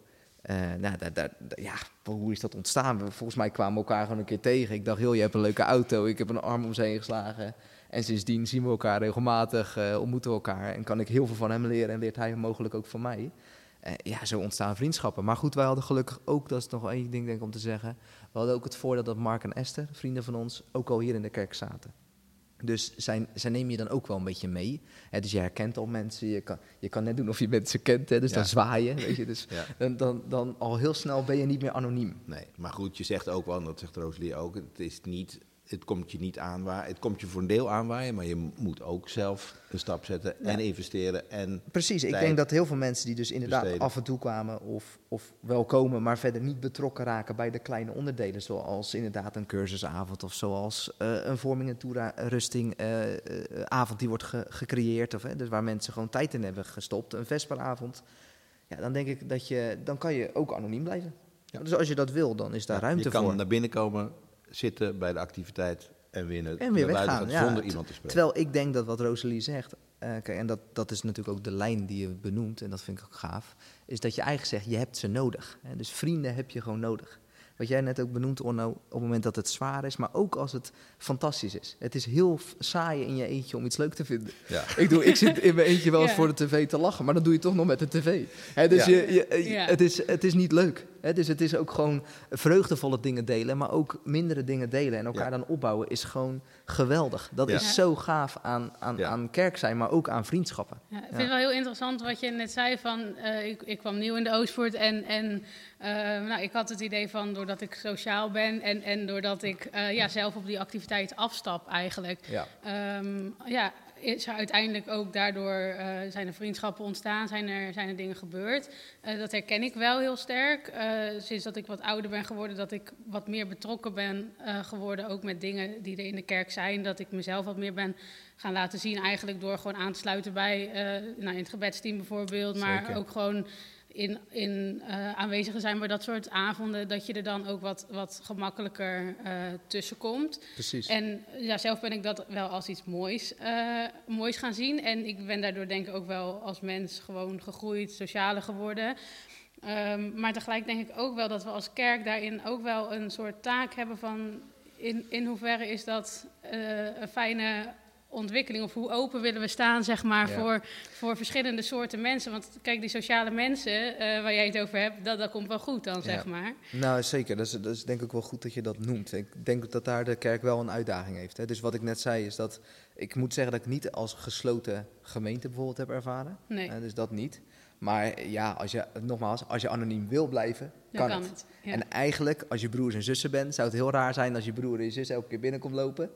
Nou, daar, ja, hoe is dat ontstaan? Volgens mij kwamen we elkaar gewoon een keer tegen. Ik dacht, joh, je hebt een leuke auto. Ik heb een arm om ze heen geslagen. En sindsdien zien we elkaar regelmatig, ontmoeten we elkaar. En kan ik heel veel van hem leren en leert hij mogelijk ook van mij. Ja, zo ontstaan vriendschappen. Maar goed, wij hadden gelukkig ook, dat is nog één ding denk ik om te zeggen. We hadden ook het voordeel dat Mark en Esther, vrienden van ons, ook al hier in de kerk zaten. Dus zij, zij neem je dan ook wel een beetje mee. Hè, dus je herkent al mensen, je kan, je kan net doen of je mensen kent, hè, dus Ja. dan zwaaien. Weet je, dus Ja. dan, dan, dan al heel snel ben je niet meer anoniem. Nee, maar goed, je zegt ook wel, en dat zegt Rosalie ook, het is niet, het komt je niet aanwaaien. Het komt je voor een deel aanwaaien, maar je moet ook zelf een stap zetten en investeren. En Precies, ik denk dat heel veel mensen die dus inderdaad besteden. af en toe kwamen of, of wel komen, maar verder niet betrokken raken bij de kleine onderdelen, zoals inderdaad een cursusavond of zoals eh, een vorming en toerusting eh, eh, avond die wordt ge- gecreëerd, of, hè, dus waar mensen gewoon tijd in hebben gestopt, een vesperavond. Ja, dan denk ik dat je, dan kan je ook anoniem blijven. Ja. Dus als je dat wil, dan is daar Ja, ruimte je kan voor. naar binnen komen, zitten bij de activiteit en weer, naar- En weer naar weggaan. gaat Ja. zonder iemand te spreken. Terwijl ik denk dat wat Rosalie zegt, eh, kijk, en dat, dat is natuurlijk ook de lijn die je benoemt, en dat vind ik ook gaaf, is dat je eigenlijk zegt, je hebt ze nodig. Hè? Dus vrienden heb je gewoon nodig. Wat jij net ook benoemt, Onno, op het moment dat het zwaar is, maar ook als het fantastisch is. Het is heel saai in je eentje om iets leuk te vinden. Ja. Ik, doe, ik zit in mijn eentje wel eens Ja. voor de tv te lachen, maar dan doe je toch nog met de tv. Hè, dus Ja. je, je, je- Ja. het, is, het is niet leuk. Hè? Dus het is ook gewoon vreugdevolle dingen delen, maar ook mindere dingen delen en elkaar Ja. dan opbouwen is gewoon geweldig. Dat Ja. is zo gaaf aan, aan, Ja. aan kerk zijn, maar ook aan vriendschappen. Ja, ik vind Ja. het wel heel interessant wat je net zei van, eh, ik, ik kwam nieuw in de Oostpoort en, en eh, nou, ik had het idee van doordat ik sociaal ben en, en doordat ik eh, ja, zelf op die activiteit afstap eigenlijk, Ja. Ehm, ja, is er uiteindelijk ook daardoor eh, zijn er vriendschappen ontstaan, zijn er, zijn er dingen gebeurd. Eh, dat herken ik wel heel sterk. Eh, sinds dat ik wat ouder ben geworden, dat ik wat meer betrokken ben geworden, ook met dingen die er in de kerk zijn. Dat ik mezelf wat meer ben gaan laten zien, eigenlijk door gewoon aan te sluiten bij nou, in het gebedsteam bijvoorbeeld, maar Zeker. ook gewoon in, in eh, aanwezig te zijn bij dat soort avonden, dat je er dan ook wat, wat gemakkelijker eh tussen komt. Precies. En ja, zelf ben ik dat wel als iets moois, eh, moois gaan zien. En ik ben daardoor denk ik ook wel als mens gewoon gegroeid, socialer geworden. Ehm, maar tegelijk denk ik ook wel dat we als kerk daarin ook wel een soort taak hebben van... in, in hoeverre is dat een fijne ontwikkeling? Of hoe open willen we staan, zeg maar, Ja. voor, voor verschillende soorten mensen? Want kijk, die sociale mensen eh, waar jij het over hebt, dat, dat komt wel goed dan, zeg maar. Nou, zeker. Dat is, dat is denk ik wel goed dat je dat noemt. Ik denk dat daar de kerk wel een uitdaging heeft. Hè. Dus wat ik net zei is dat ik moet zeggen dat ik niet als gesloten gemeente bijvoorbeeld heb ervaren. Nee, Eh, dus dat niet. Maar ja, als je, nogmaals, als je anoniem wil blijven, kan, kan het. het. Ja. En eigenlijk, als je broers en zussen bent, zou het heel raar zijn als je broer en je zus elke keer binnenkomt lopen.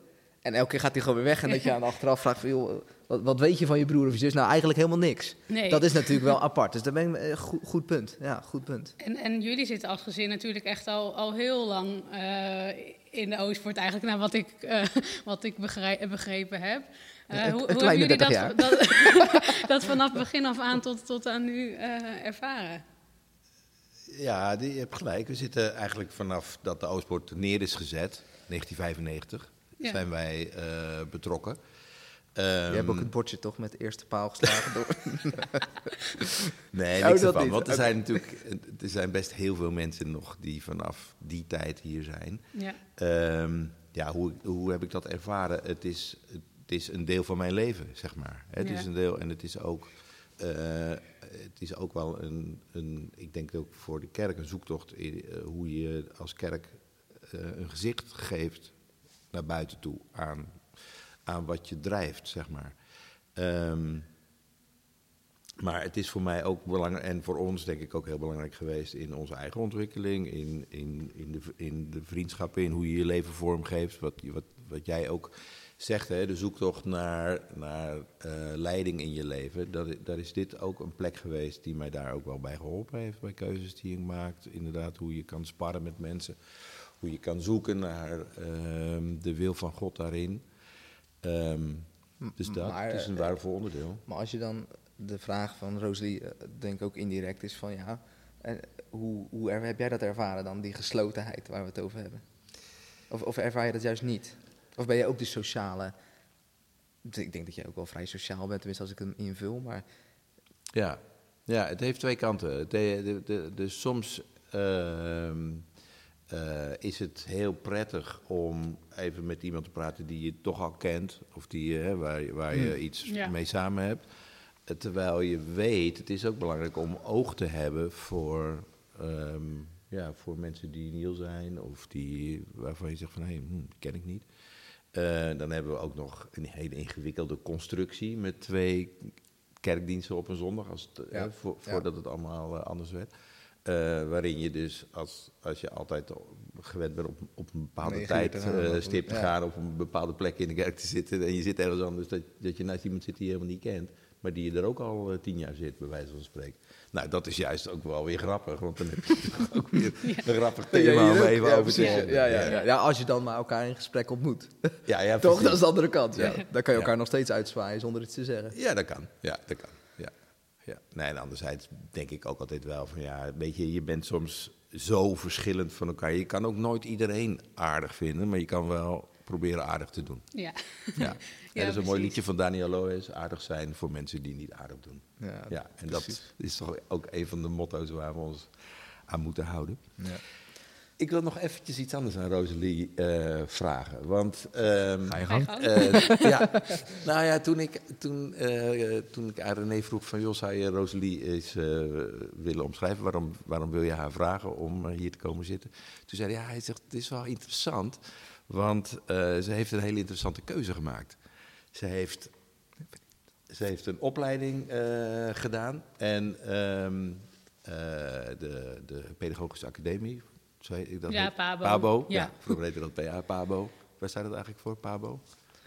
En elke keer gaat hij gewoon weer weg en dat je aan de achteraf vraagt van, joh, wat, wat weet je van je broer of je zus? Nou, eigenlijk helemaal niks. nee. Dat is natuurlijk wel apart. Dus daar ben ik, eh, goed, goed punt. Ja, goed punt. En, en jullie zitten als gezin natuurlijk echt al, al heel lang eh, in de Oostpoort, eigenlijk naar wat ik, eh, wat ik begrepen heb. Eh, Een- hoe een hoe kleine hebben jullie 30 dat, dat, dat vanaf begin af aan tot, tot aan nu eh, ervaren? Ja, die, je hebt gelijk. We zitten eigenlijk vanaf dat de Oostpoort neer is gezet, 1995, Ja. zijn wij eh, betrokken. Je hebt ook Ehm, het bordje toch met de eerste paal geslagen door. Nee, Oh, niks ervan. Want er zijn natuurlijk er zijn best heel veel mensen nog die vanaf die tijd hier zijn. Ja, Ehm, ja, hoe, hoe heb ik dat ervaren? Het is, het is een deel van mijn leven, zeg maar. Het Ja. is een deel en het is ook, eh, het is ook wel een, een, ik denk ook voor de kerk een zoektocht in, eh, hoe je als kerk eh, een gezicht geeft naar buiten toe aan, aan wat je drijft, zeg maar. Ehm, maar het is voor mij ook belangrijk, en voor ons denk ik ook heel belangrijk geweest in onze eigen ontwikkeling, in, in, in, de, in de vriendschappen, in hoe je je leven vormgeeft. Wat, wat, wat jij ook zegt, hè, de zoektocht naar, naar eh, leiding in je leven. Dat, daar is dit ook een plek geweest die mij daar ook wel bij geholpen heeft, bij keuzes die je maakt. Inderdaad, hoe je kan sparren met mensen, hoe je kan zoeken naar ehm, de wil van God daarin. Ehm, dus dat Maar, is een eh, waardevol onderdeel. Maar als je dan de vraag van Rosalie, eh, denk ik ook indirect, is van ja, en hoe, hoe er- heb jij dat ervaren dan, die geslotenheid waar we het over hebben? Of, of ervaar je dat juist niet? Of ben je ook de sociale... Ik denk dat jij ook wel vrij sociaal bent, tenminste als ik hem invul, maar Ja, ja het heeft twee kanten. De, de, de, dus soms ehm, eh, is het heel prettig om even met iemand te praten die je toch al kent, of die, waar, je- waar je iets Ja. mee samen hebt. Eh, Terwijl je weet, het is ook belangrijk om oog te hebben voor, ehm, ja, voor mensen die nieuw zijn, of die, waarvan je zegt van hé, hm, die ken ik niet. Eh, dan hebben we ook nog een hele ingewikkelde constructie met twee kerkdiensten op een zondag, als het, Ja, eh, voor, ja. voordat het allemaal eh, anders werd. Eh, waarin je dus, als, als je altijd gewend bent op, op een bepaalde Negen uur tijd te gaan, eh, of- stip te ja. gaan, op een bepaalde plek in de kerk te zitten en je zit ergens anders, dat, dat je naast iemand zit die je helemaal niet kent, maar die je er ook al eh, tien jaar zit, bij wijze van spreken. Nou, dat is juist ook wel weer grappig, want dan heb je ook weer een grappig Ja, thema hier om even ja, over te ja, ja, ja. ja, als je dan maar elkaar in gesprek ontmoet. ja, ja, Toch, precies. dat is de andere kant. Ja. Dan kan je elkaar Ja. nog steeds uitzwaaien zonder iets te zeggen. Ja, dat kan. Ja, dat kan. Ja. Nee, en anderzijds denk ik ook altijd wel van ja, weet je, je bent soms zo verschillend van elkaar. Je kan ook nooit iedereen aardig vinden, maar je kan wel proberen aardig te doen. Ja. Ja. En dat is een mooi liedje van Daniel Loes, aardig zijn voor mensen die niet aardig doen. Ja, Ja, en dat is toch ook een van de motto's waar we ons aan moeten houden. ja. Ik wil nog eventjes iets anders aan Rosalie eh, vragen. Want ehm, Ga je Ga je gang. eh, ja, nou ja, toen ik, toen, eh, toen ik aan René vroeg van... joh, zou je Rosalie eens eh, willen omschrijven? Waarom, waarom wil je haar vragen om hier te komen zitten? Toen zei hij, ja, hij zegt, het is wel interessant... want eh, ze heeft een hele interessante keuze gemaakt. Ze heeft, ze heeft een opleiding eh, gedaan... en ehm, eh, de, de Pedagogische Academie... Zo heet ik dat Ja, heet? Pabo. Pabo, ja. Ja. Vroeger heette dat PA, Pabo. Waar staat dat eigenlijk voor, Pabo?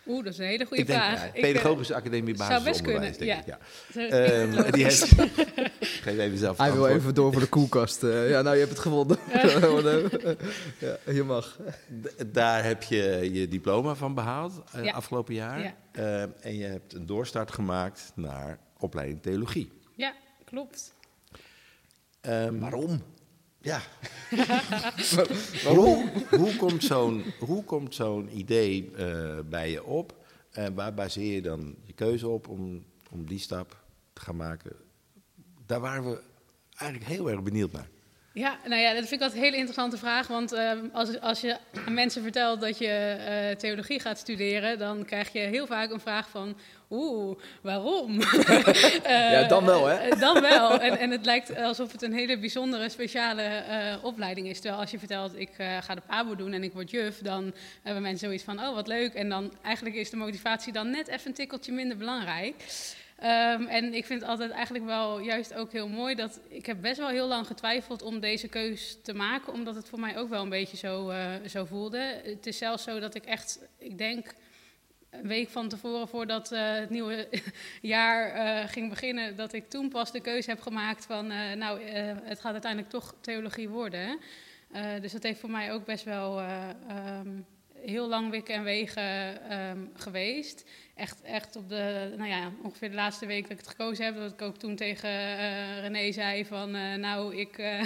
Oeh, dat is een hele goede ik denk, vraag. ja, Ik, eh, Pedagogische Academie zou best Basisonderwijs, kunnen, denk ik. Ja. Ehm, die heeft... Geef even zelf Hij wil even door voor de koelkast. eh. ja, nou, je hebt het gevonden. ja, je mag. D- Daar heb je je diploma van behaald eh, Ja. afgelopen jaar. Ja. Ehm, en je hebt een doorstart gemaakt naar opleiding theologie. ja, klopt. Ehm, Waarom? Ja, hoe, hoe komt zo'n hoe komt zo'n idee eh, bij je op? En waar baseer je dan je keuze op om, om die stap te gaan maken? Daar waren we eigenlijk heel erg benieuwd naar. Ja, nou ja, dat vind ik altijd een hele interessante vraag. Want ehm, als, als je aan mensen vertelt dat je eh, theologie gaat studeren, dan krijg je heel vaak een vraag van, oeh, waarom? Eh, Ja, dan wel, hè? eh, dan wel. En, en het lijkt alsof het een hele bijzondere, speciale opleiding is. Terwijl als je vertelt, ik ga de PABO doen en ik word juf, dan hebben mensen zoiets van, oh, wat leuk. En dan eigenlijk is de motivatie dan net even een tikkeltje minder belangrijk. Ehm, en ik vind het altijd eigenlijk wel juist ook heel mooi dat ik heb best wel heel lang getwijfeld om deze keus te maken, omdat het voor mij ook wel een beetje zo, eh, zo voelde. Het is zelfs zo dat ik echt, ik denk een week van tevoren voordat eh, het nieuwe jaar eh, ging beginnen, dat ik toen pas de keuze heb gemaakt van, nou, het gaat uiteindelijk toch theologie worden. Dus dat heeft voor mij ook best wel eh, ehm, heel lang wikken en wegen ehm, geweest. Echt, echt op de, nou ja, ongeveer de laatste week dat ik het gekozen heb, dat ik ook toen tegen eh, René zei van, eh, nou, ik, eh,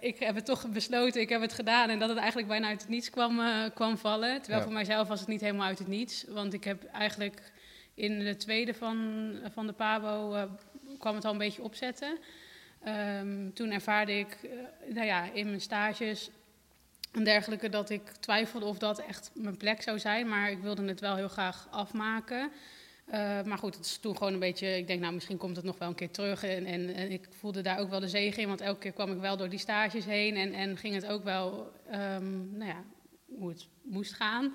ik heb het toch besloten, ik heb het gedaan. En dat het eigenlijk bijna uit het niets kwam, kwam vallen. Terwijl Ja. voor mijzelf was het niet helemaal uit het niets. Want ik heb eigenlijk in de tweede van, van de PABO kwam het al een beetje opzetten. Ehm, toen ervaarde ik, nou ja, in mijn stages en dergelijke dat ik twijfelde of dat echt mijn plek zou zijn. Maar ik wilde het wel heel graag afmaken. Eh, maar goed, het is toen gewoon een beetje. Ik denk, nou, misschien komt het nog wel een keer terug. En, en, ik voelde daar ook wel de zegen in, want elke keer kwam ik wel door die stages heen. En, en ging het ook wel, ehm, nou ja, hoe het moest gaan.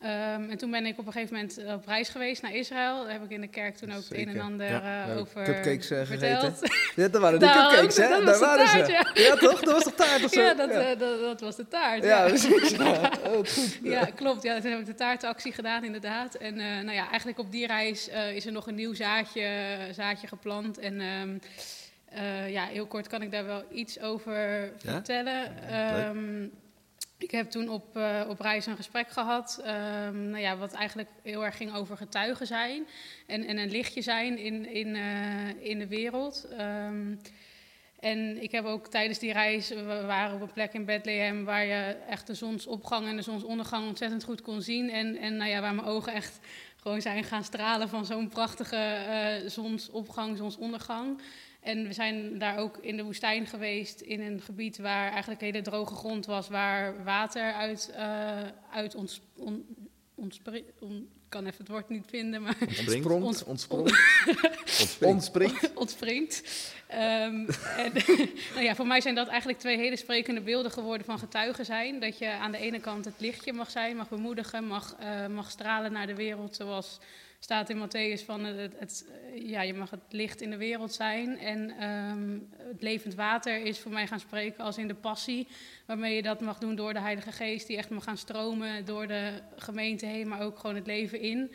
Ehm, en toen ben ik op een gegeven moment op reis geweest naar Israël. Daar heb ik in de kerk toen ook het een en ander Ja. eh, over cupcakes, eh, verteld. Ja, dat waren de Nou, cupcakes, hè? dat Daar de waren taart, ze. Ja. toch? Dat was toch taart of zo? Ja, dat, eh, dat, dat was de taart. Ja, precies. Ja. Oh, goed. Ja, klopt. Ja, toen heb ik de taartactie gedaan, inderdaad. En eh, nou ja, eigenlijk op die reis eh, is er nog een nieuw zaadje, zaadje geplant. En ehm, eh, ja, heel kort kan ik daar wel iets over vertellen. leuk. Ik heb toen op, eh, op reis een gesprek gehad, ehm, nou ja, wat eigenlijk heel erg ging over getuigen zijn en, en een lichtje zijn in, in, eh, in de wereld. Ehm, en ik heb ook tijdens die reis, we waren op een plek in Bethlehem waar je echt de zonsopgang en de zonsondergang ontzettend goed kon zien. En, en nou ja, waar mijn ogen echt gewoon zijn gaan stralen van zo'n prachtige eh, zonsopgang, zonsondergang. En we zijn daar ook in de woestijn geweest, in een gebied waar eigenlijk hele droge grond was, waar water uit, eh, uit ons, on, ontspri- on- ik kan even het woord niet vinden, maar Ontspringt? Ontspringt. ontspringt. ontspringt. Ehm, en, nou ja, voor mij zijn dat eigenlijk twee hele sprekende beelden geworden van getuigen zijn. Dat je aan de ene kant het lichtje mag zijn, mag bemoedigen, mag, eh, mag stralen naar de wereld. Zoals staat in Matthäus van het, het, ja, je mag het licht in de wereld zijn. En ehm, het levend water is voor mij gaan spreken als in de passie. Waarmee je dat mag doen door de Heilige Geest, die echt mag gaan stromen door de gemeente heen, maar ook gewoon het leven in.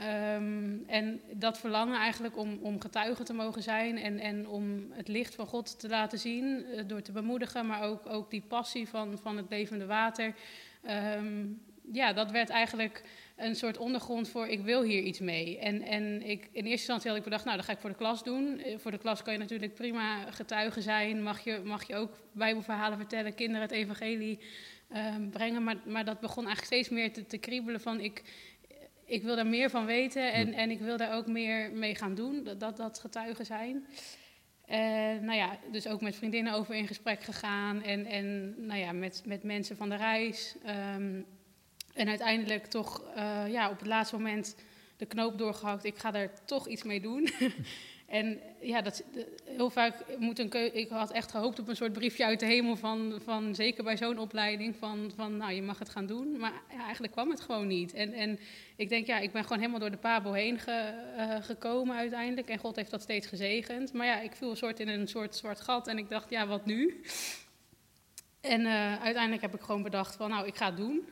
Ehm, en dat verlangen eigenlijk om, om getuige te mogen zijn en, en om het licht van God te laten zien, eh, door te bemoedigen, maar ook, ook die passie van, van het levende water. Ehm, ja, dat werd eigenlijk een soort ondergrond voor ik wil hier iets mee. En, en ik, in eerste instantie had ik bedacht, nou, dat ga ik voor de klas doen. Eh, Voor de klas kan je natuurlijk prima getuige zijn. Mag je, mag je ook bijbelverhalen vertellen, kinderen het evangelie ehm, brengen. Maar, maar dat begon eigenlijk steeds meer te, te kriebelen van ik, ik wil daar meer van weten en, en ik wil daar ook meer mee gaan doen, dat dat, dat getuigen zijn. En nou ja, dus ook met vriendinnen over in gesprek gegaan en, en nou ja, met, met mensen van de reis. Ehm, en uiteindelijk toch uh, ja, op het laatste moment de knoop doorgehakt. Ik ga daar toch iets mee doen. En ja, dat, heel vaak moet een keuze. Ik had echt gehoopt op een soort briefje uit de hemel van, van zeker bij zo'n opleiding, van, van nou, je mag het gaan doen. Maar eigenlijk kwam het gewoon niet. En, en ik denk, ja, ik ben gewoon helemaal door de Pabo heen ge, uh, gekomen uiteindelijk. En God heeft dat steeds gezegend. Maar ja, ik viel een soort in een soort zwart gat en ik dacht, ja, wat nu? En uh, uiteindelijk heb ik gewoon bedacht van, nou, ik ga het doen.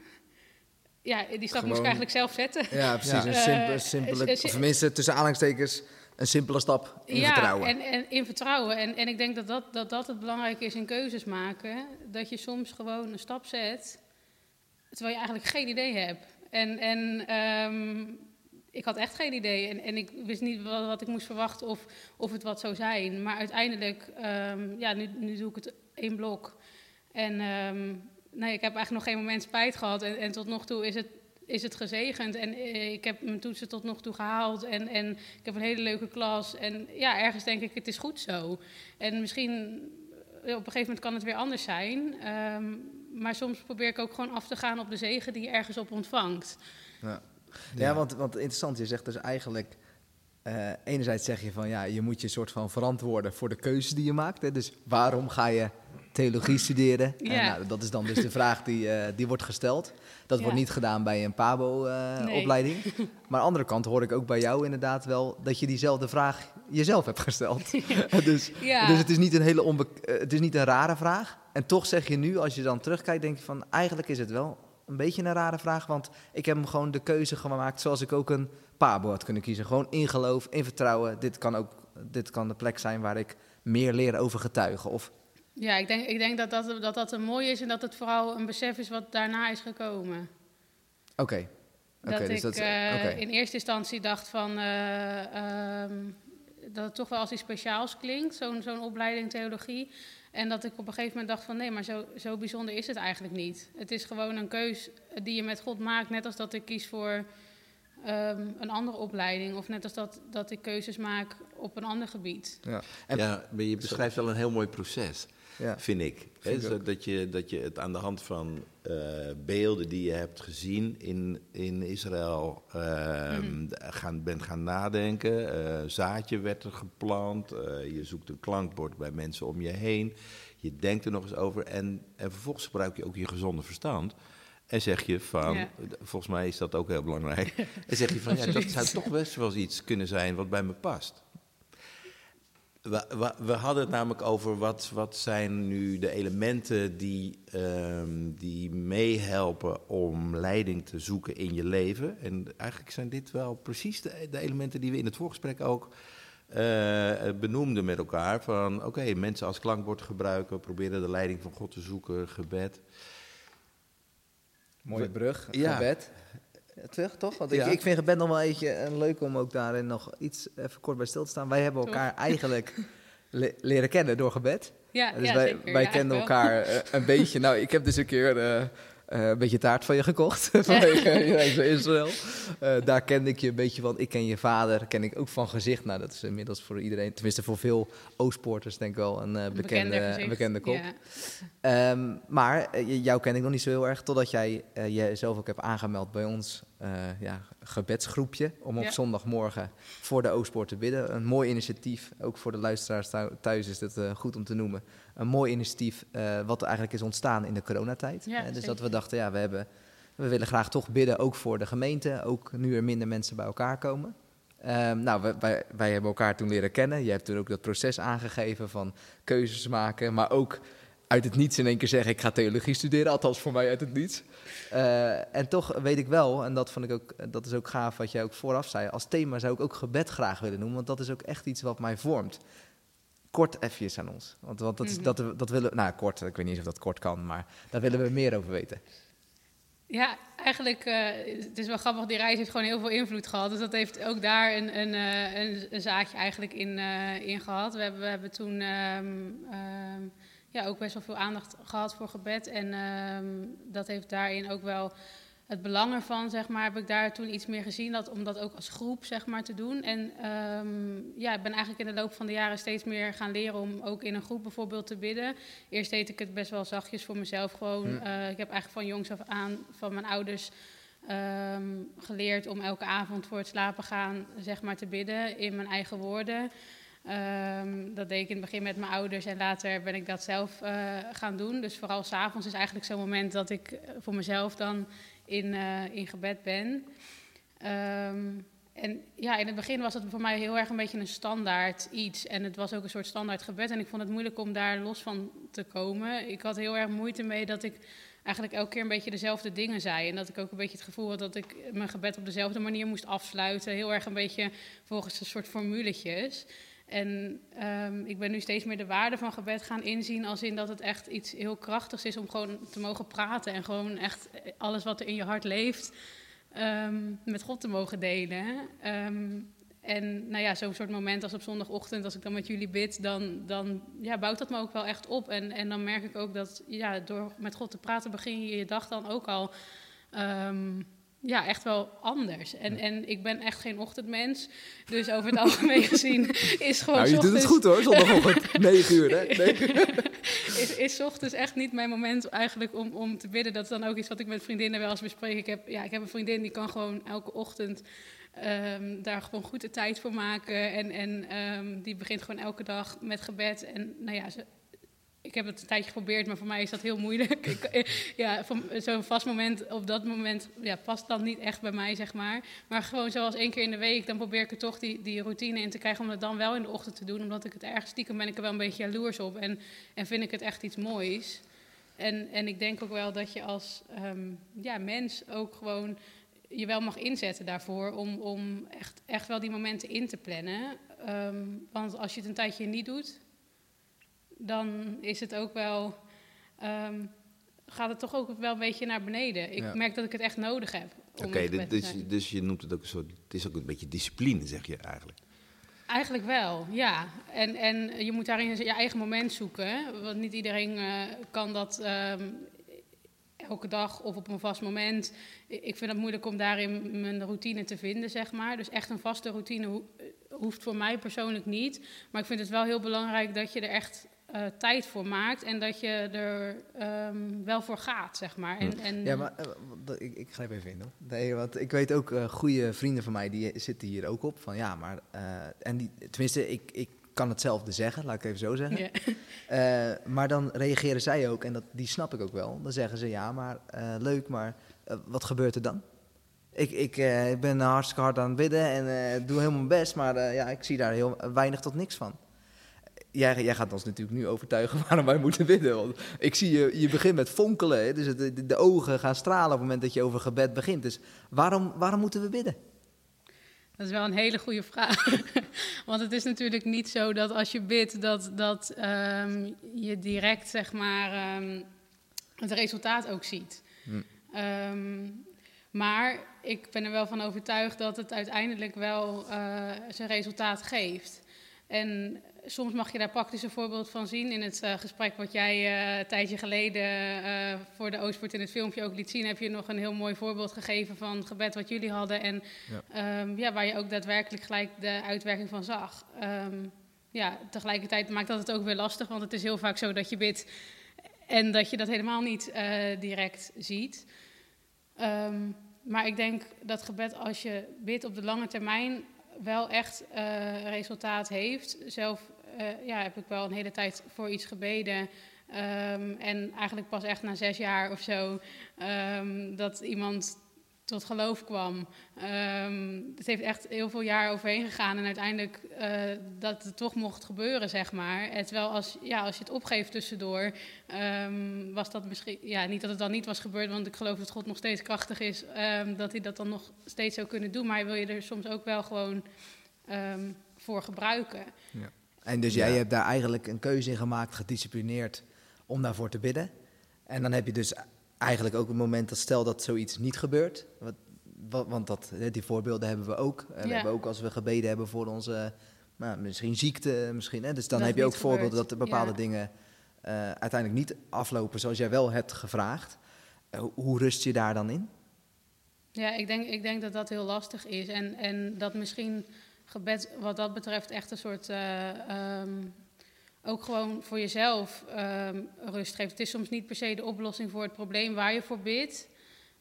Ja, die stap moest ik eigenlijk zelf zetten. Ja, precies. Een simpele, simpele of tenminste tussen aanhalingstekens een simpele stap in ja, vertrouwen. En, en in vertrouwen. En, en ik denk dat dat, dat dat het belangrijke is in keuzes maken. Dat je soms gewoon een stap zet, terwijl je eigenlijk geen idee hebt. En, en um, ik had echt geen idee. En, en ik wist niet wat, wat, ik moest verwachten of, of het wat zou zijn. Maar uiteindelijk, um, ja, nu, nu doe ik het één blok. En um, nee, ik heb eigenlijk nog geen moment spijt gehad. En, en tot nog toe is het is het gezegend. En eh, ik heb mijn toetsen tot nog toe gehaald. En, en ik heb een hele leuke klas. En ja, ergens denk ik, het is goed zo. En misschien eh, op een gegeven moment kan het weer anders zijn. Um, maar soms probeer ik ook gewoon af te gaan op de zegen die je ergens op ontvangt. Ja, ja want, want interessant, je zegt dus eigenlijk... Uh, enerzijds zeg je van ja, je moet je soort van verantwoorden voor de keuzes die je maakt. Hè? Dus waarom ga je theologie studeren? Ja. En, nou, dat is dan dus de vraag die, uh, die wordt gesteld. Dat ja. wordt niet gedaan bij een PABO-opleiding. Uh, nee. maar aan de andere kant hoor ik ook bij jou inderdaad wel dat je diezelfde vraag jezelf hebt gesteld. dus, ja. dus het is niet een hele onbe het is niet een rare vraag. En toch zeg je nu, als je dan terugkijkt, denk je van eigenlijk is het wel een beetje een rare vraag. Want ik heb hem gewoon de keuze gemaakt zoals ik ook een PABO had kunnen kiezen. Gewoon in geloof, in vertrouwen. Dit kan ook dit kan de plek zijn waar ik meer leer over getuigen. Of ja, ik denk, ik denk dat, dat, dat dat een mooi is en dat het vooral een besef is wat daarna is gekomen. Oké. Okay. Dat okay, ik dus dat, uh, okay. in eerste instantie dacht van uh, um, dat het toch wel als iets speciaals klinkt, zo'n zo'n opleiding theologie. En dat ik op een gegeven moment dacht van nee, maar zo, zo bijzonder is het eigenlijk niet. Het is gewoon een keus die je met God maakt, net als dat ik kies voor um, een andere opleiding. Of net als dat, dat ik keuzes maak op een ander gebied. Ja, en, ja maar je beschrijft wel een heel mooi proces. Ja. Vind ik. Vind He, dat, je, dat je het aan de hand van uh, beelden die je hebt gezien in, in Israël uh, mm. gaan, bent gaan nadenken. Uh, zaadje werd er geplant. je zoekt een klankbord bij mensen om je heen. Je denkt er nog eens over. En, en vervolgens gebruik je ook je gezonde verstand. En zeg je van, ja. volgens mij is dat ook heel belangrijk. En zeg je van, ja, dat zou toch best wel iets kunnen zijn wat bij me past. We, we, we, hadden het namelijk over wat, wat zijn nu de elementen die, um, die meehelpen om leiding te zoeken in je leven. En eigenlijk zijn dit wel precies de, de elementen die we in het voorgesprek ook uh, benoemden met elkaar. Van oké, okay, mensen als klankbord gebruiken, proberen de leiding van God te zoeken, gebed. Mooie brug, ja. gebed. Terug, toch? Want ik, ja. ik vind gebed nog wel eentje leuk om ook daarin nog iets even kort bij stil te staan. Wij hebben elkaar toch? eigenlijk le leren kennen door gebed. Ja, dus ja, wij, zeker. wij ja, kennen elkaar uh, een beetje. Nou, ik heb dus een keer uh, uh, een beetje taart van je gekocht vanwege je Israël. daar kende ik je een beetje van. Ik ken je vader, ken ik ook van gezicht. Nou, dat is inmiddels voor iedereen, tenminste voor veel Oostpoorters denk ik wel een, bekende, bekende, een bekende kop. Um, maar jou ken ik nog niet zo heel erg, totdat jij jezelf ook hebt aangemeld bij ons ja, gebedsgroepje om op ja. zondagmorgen voor de Oostpoort te bidden. Een mooi initiatief, ook voor de luisteraars thuis is het goed om te noemen. Een mooi initiatief uh, wat eigenlijk is ontstaan in de coronatijd. Ja, dus dat we dachten, ja, we, hebben, we willen graag toch bidden, ook voor de gemeente, ook nu er minder mensen bij elkaar komen. Um, nou, wij, wij, wij, hebben elkaar toen leren kennen. Je hebt toen ook dat proces aangegeven van keuzes maken, maar ook uit het niets in één keer zeggen: ik ga theologie studeren, althans voor mij uit het niets. Uh, en toch weet ik wel, en dat, vond ik ook, dat is ook gaaf wat jij ook vooraf zei, als thema zou ik ook gebed graag willen noemen, want dat is ook echt iets wat mij vormt. Kort even aan ons. Want, want dat, mm -hmm. dat, dat willen nou kort, ik weet niet of dat kort kan, maar daar willen we meer over weten. Ja, eigenlijk, uh, het is wel grappig, die reis heeft gewoon heel veel invloed gehad. Dus dat heeft ook daar een, een, uh, een, een zaadje eigenlijk in, uh, in gehad. We hebben, we hebben toen um, um, ja, ook best wel veel aandacht gehad voor gebed. En ehm, dat heeft daarin ook wel het belang ervan, zeg maar, heb ik daar toen iets meer gezien. Dat, om dat ook als groep, zeg maar, te doen. En ehm, ja, ik ben eigenlijk in de loop van de jaren steeds meer gaan leren om ook in een groep bijvoorbeeld te bidden. Eerst deed ik het best wel zachtjes voor mezelf gewoon. Eh, ik heb eigenlijk van jongs af aan van mijn ouders ehm, geleerd om elke avond voor het slapen gaan, zeg maar, te bidden in mijn eigen woorden. Ehm, dat deed ik in het begin met mijn ouders en later ben ik dat zelf eh, gaan doen. Dus vooral s'avonds is eigenlijk zo'n moment dat ik eh, voor mezelf dan in, eh, in gebed ben. Ehm, en ja, in het begin was het voor mij heel erg een beetje een standaard iets. En het was ook een soort standaard gebed. En ik vond het moeilijk om daar los van te komen. Ik had heel erg moeite mee dat ik eigenlijk elke keer een beetje dezelfde dingen zei. En dat ik ook een beetje het gevoel had dat ik mijn gebed op dezelfde manier moest afsluiten. Heel erg een beetje volgens een soort formuletjes. En ehm, ik ben nu steeds meer de waarde van gebed gaan inzien. Als in dat het echt iets heel krachtigs is om gewoon te mogen praten. En gewoon echt alles wat er in je hart leeft ehm, met God te mogen delen. Ehm, en nou ja, zo'n soort moment als op zondagochtend, als ik dan met jullie bid, dan, dan ja, bouwt dat me ook wel echt op. En, en dan merk ik ook dat ja, door met God te praten begin je je dag dan ook al ja, echt wel anders. En, en ik ben echt geen ochtendmens, dus over het algemeen gezien is gewoon Nou, je doet het goed hoor, zondagochtend. 9 uur, hè? 9 uur. is, is ochtends echt niet mijn moment eigenlijk om, om te bidden. Dat is dan ook iets wat ik met vriendinnen wel eens bespreek. Ik heb, ja, ik heb een vriendin die kan gewoon elke ochtend ehm, daar gewoon goed de tijd voor maken. En, en ehm, die begint gewoon elke dag met gebed. En nou ja, ze, ik heb het een tijdje geprobeerd, maar voor mij is dat heel moeilijk. Ik, eh, ja, zo'n vast moment op dat moment ja, past dan niet echt bij mij, zeg maar. Maar gewoon zoals één keer in de week, dan probeer ik er toch die, die routine in te krijgen om het dan wel in de ochtend te doen. Omdat ik het ergens stiekem ben ik er wel een beetje jaloers op. En, en vind ik het echt iets moois. En, en ik denk ook wel dat je als ehm, ja, mens ook gewoon je wel mag inzetten daarvoor om, om echt, echt wel die momenten in te plannen. Ehm, want als je het een tijdje niet doet, dan is het ook wel, ehm, gaat het toch ook wel een beetje naar beneden. Ik Ja. merk dat ik het echt nodig heb. om Oké, dus, dus je noemt het ook een soort... Het is ook een beetje discipline, zeg je eigenlijk. Eigenlijk wel, ja. En, en je moet daarin je eigen moment zoeken. Want niet iedereen eh, kan dat ehm, elke dag of op een vast moment. Ik vind het moeilijk om daarin mijn routine te vinden, zeg maar. Dus echt een vaste routine ho- hoeft voor mij persoonlijk niet. Maar ik vind het wel heel belangrijk dat je er echt eh, tijd voor maakt. En dat je er ehm, wel voor gaat, zeg maar. En, en, Ja, maar eh, ik, ik grijp even in hoor. Nee, want ik weet ook, eh goede vrienden van mij, die zitten hier ook op. Van ja, maar, en die, tenminste, ik, ik kan hetzelfde zeggen, laat ik even zo zeggen. Maar dan reageren zij ook, en dat, die snap ik ook wel. Dan zeggen ze, ja, maar leuk, maar wat gebeurt er dan? Ik, ik, ik ben hartstikke hard aan het bidden en doe helemaal mijn best, maar ja, ik zie daar heel weinig tot niks van. Jij, jij gaat ons natuurlijk nu overtuigen waarom wij moeten bidden. Want ik zie je, je begint met fonkelen, hè, dus het- de, de ogen gaan stralen op het moment dat je over gebed begint. Dus waarom, waarom moeten we bidden? Dat is wel een hele goede vraag. Want het is natuurlijk niet zo dat als je bidt, dat, dat ehm, je direct zeg maar, ehm, het resultaat ook ziet. Hm. Ehm, maar ik ben er wel van overtuigd dat het uiteindelijk wel eh, zijn resultaat geeft. En soms mag je daar praktisch een voorbeeld van zien. In het eh, gesprek wat jij eh, een tijdje geleden eh, voor de Oostpoort in het filmpje ook liet zien, heb je nog een heel mooi voorbeeld gegeven van gebed wat jullie hadden. En Ehm, ja, waar je ook daadwerkelijk gelijk de uitwerking van zag. Ehm, ja, tegelijkertijd maakt dat het ook weer lastig, want het is heel vaak zo dat je bidt en dat je dat helemaal niet direct ziet. Ehm, maar ik denk dat gebed, als je bidt op de lange termijn, wel echt eh, resultaat heeft. Zelf eh, ja, heb ik wel een hele tijd voor iets gebeden. Ehm, en eigenlijk pas echt na zes jaar of zo ehm, dat iemand tot geloof kwam. Ehm, het heeft echt heel veel jaar overheen gegaan en uiteindelijk eh, dat het toch mocht gebeuren, zeg maar. En terwijl als, ja, als je het opgeeft tussendoor, ehm, was dat misschien... Ja, niet dat het dan niet was gebeurd, want ik geloof dat God nog steeds krachtig is, ehm, dat hij dat dan nog steeds zou kunnen doen. Maar hij wil je er soms ook wel gewoon ehm, voor gebruiken. En dus jij Ja. hebt daar eigenlijk een keuze in gemaakt, gedisciplineerd, om daarvoor te bidden. En dan heb je dus eigenlijk ook een moment dat stel dat zoiets niet gebeurt. Wat, wat, want dat, die voorbeelden hebben we ook. En we hebben ook als we gebeden hebben voor onze, nou, misschien ziekte, misschien. Hè, dus dan Dat heb je het ook voorbeelden dat bepaalde Ja. dingen eh, uiteindelijk niet aflopen zoals jij wel hebt gevraagd. Eh, hoe- hoe rust je daar dan in? Ja, ik denk, ik denk dat dat heel lastig is. En, en dat misschien gebed wat dat betreft echt een soort... eh, ehm, ook gewoon voor jezelf ehm, rust geeft. Het is soms niet per se de oplossing voor het probleem waar je voor bidt.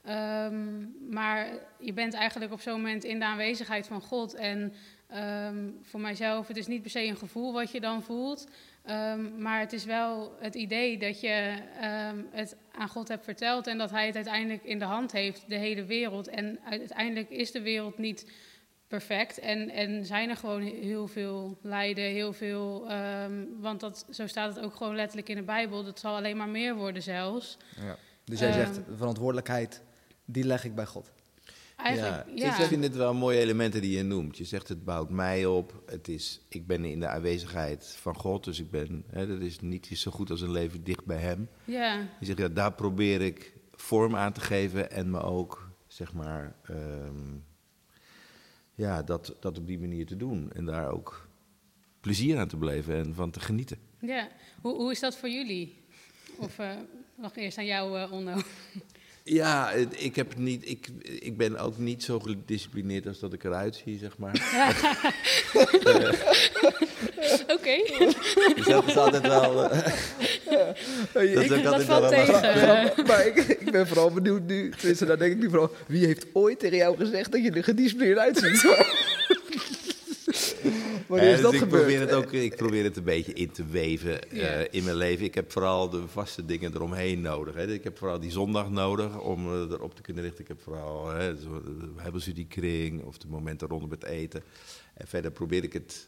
Ehm, maar je bent eigenlijk op zo'n moment in de aanwezigheid van God. En ehm, voor mijzelf, het is niet per se een gevoel wat je dan voelt. Maar het is wel het idee dat je het aan God hebt verteld en dat Hij het uiteindelijk in de hand heeft, de hele wereld. En uiteindelijk is de wereld niet perfect en, en zijn er gewoon heel veel lijden, heel veel. ehm, want dat, zo staat het ook gewoon letterlijk in de Bijbel. Dat zal alleen maar meer worden zelfs. Dus jij zegt, Ehm. de verantwoordelijkheid, die leg ik bij God. Eigenlijk, ja, ja. Ik vind het wel mooie elementen die je noemt. Je zegt het bouwt mij op. Het is, ik ben in de aanwezigheid van God, dus ik ben, hè, dat is niet zo goed als een leven dicht bij Hem. ja. Je zegt, ja, daar probeer ik vorm aan te geven en me ook, zeg maar, ehm, ja, dat, dat op die manier te doen. En daar ook plezier aan te beleven en van te genieten. ja. Hoe, hoe is dat voor jullie? Of eh, nog eerst aan jou, eh Onno? Ja, ik, heb niet, ik, ik ben ook niet zo gedisciplineerd als dat ik eruit zie, zeg maar. Oké, Dus dat is altijd wel... dat is ook dat valt een tegen. maar ik, ik ben vooral benieuwd nu, tenminste daar denk ik nu vooral, wie heeft ooit tegen jou gezegd dat je er gedisciplineerd uitziet? Wanneer is dat dus ik gebeurd? Probeer het ook, ik probeer het een beetje in te weven eh, in mijn leven. Ik heb vooral de vaste dingen eromheen nodig. Hè. Ik heb vooral die zondag nodig om eh, erop te kunnen richten. Ik heb vooral hè, zo de Bijbelstudiekring of de momenten rondom het eten. En verder probeer ik het...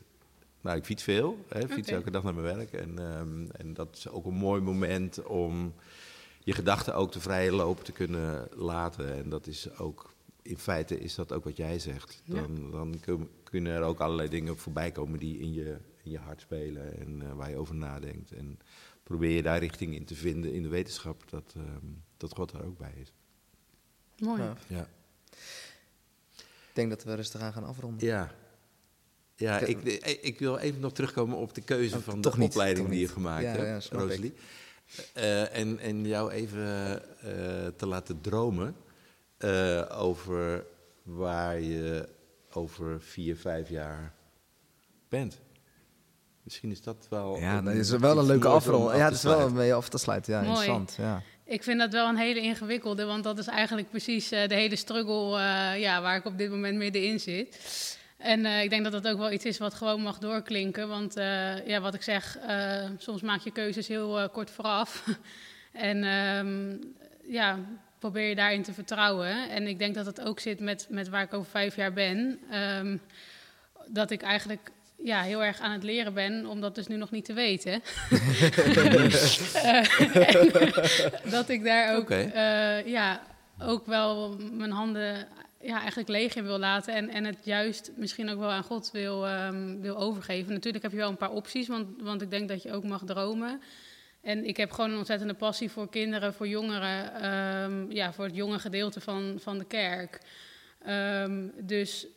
Nou, ik fiets veel. Hè, fiets elke dag naar mijn werk. En, ehm, en dat is ook een mooi moment om je gedachten ook de vrije loop te kunnen laten. En dat is ook... In feite is dat ook wat jij zegt. Ja. Dan, dan kun- kunnen er ook allerlei dingen voorbij komen die in je, in je hart spelen en eh, waar je over nadenkt. En probeer je daar richting in te vinden in de wetenschap dat, ehm, dat God er ook bij is. Mooi. Ja. Ja. Ik denk dat we rustig aan gaan afronden. Ja. Ja, Ik- ik, ik, wil even nog terugkomen op de keuze Oh, van toch de niet, opleiding toch die je gemaakt Ja, hebt, ja. Rosalie. Eh, en, en jou even eh, te laten dromen eh, over waar je over vier, vijf jaar bent. Misschien is dat wel. Ja, een- dat is wel een leuke afrol. af Ja, het is wel een mee af te sluiten. Ja, Mooi. interessant. Ja. Ik vind dat wel een hele ingewikkelde, want dat is eigenlijk precies eh, de hele struggle eh, ja, waar ik op dit moment middenin zit. En eh, ik denk dat dat ook wel iets is wat gewoon mag doorklinken. Want eh, ja, wat ik zeg, eh, soms maak je keuzes heel kort vooraf. en ehm, ja, probeer je daarin te vertrouwen. En ik denk dat het ook zit met, met waar ik over vijf jaar ben. Ehm, dat ik eigenlijk ja, heel erg aan het leren ben, om dat dus nu nog niet te weten. Dat ik daar ook, ja, ook wel mijn handen ja, eigenlijk leeg in wil laten. En, en het juist misschien ook wel aan God wil, ehm, wil overgeven. Natuurlijk heb je wel een paar opties, want, want ik denk dat je ook mag dromen. En ik heb gewoon een ontzettende passie voor kinderen, voor jongeren, ehm, ja, voor het jonge gedeelte van, van de kerk. Ehm, dus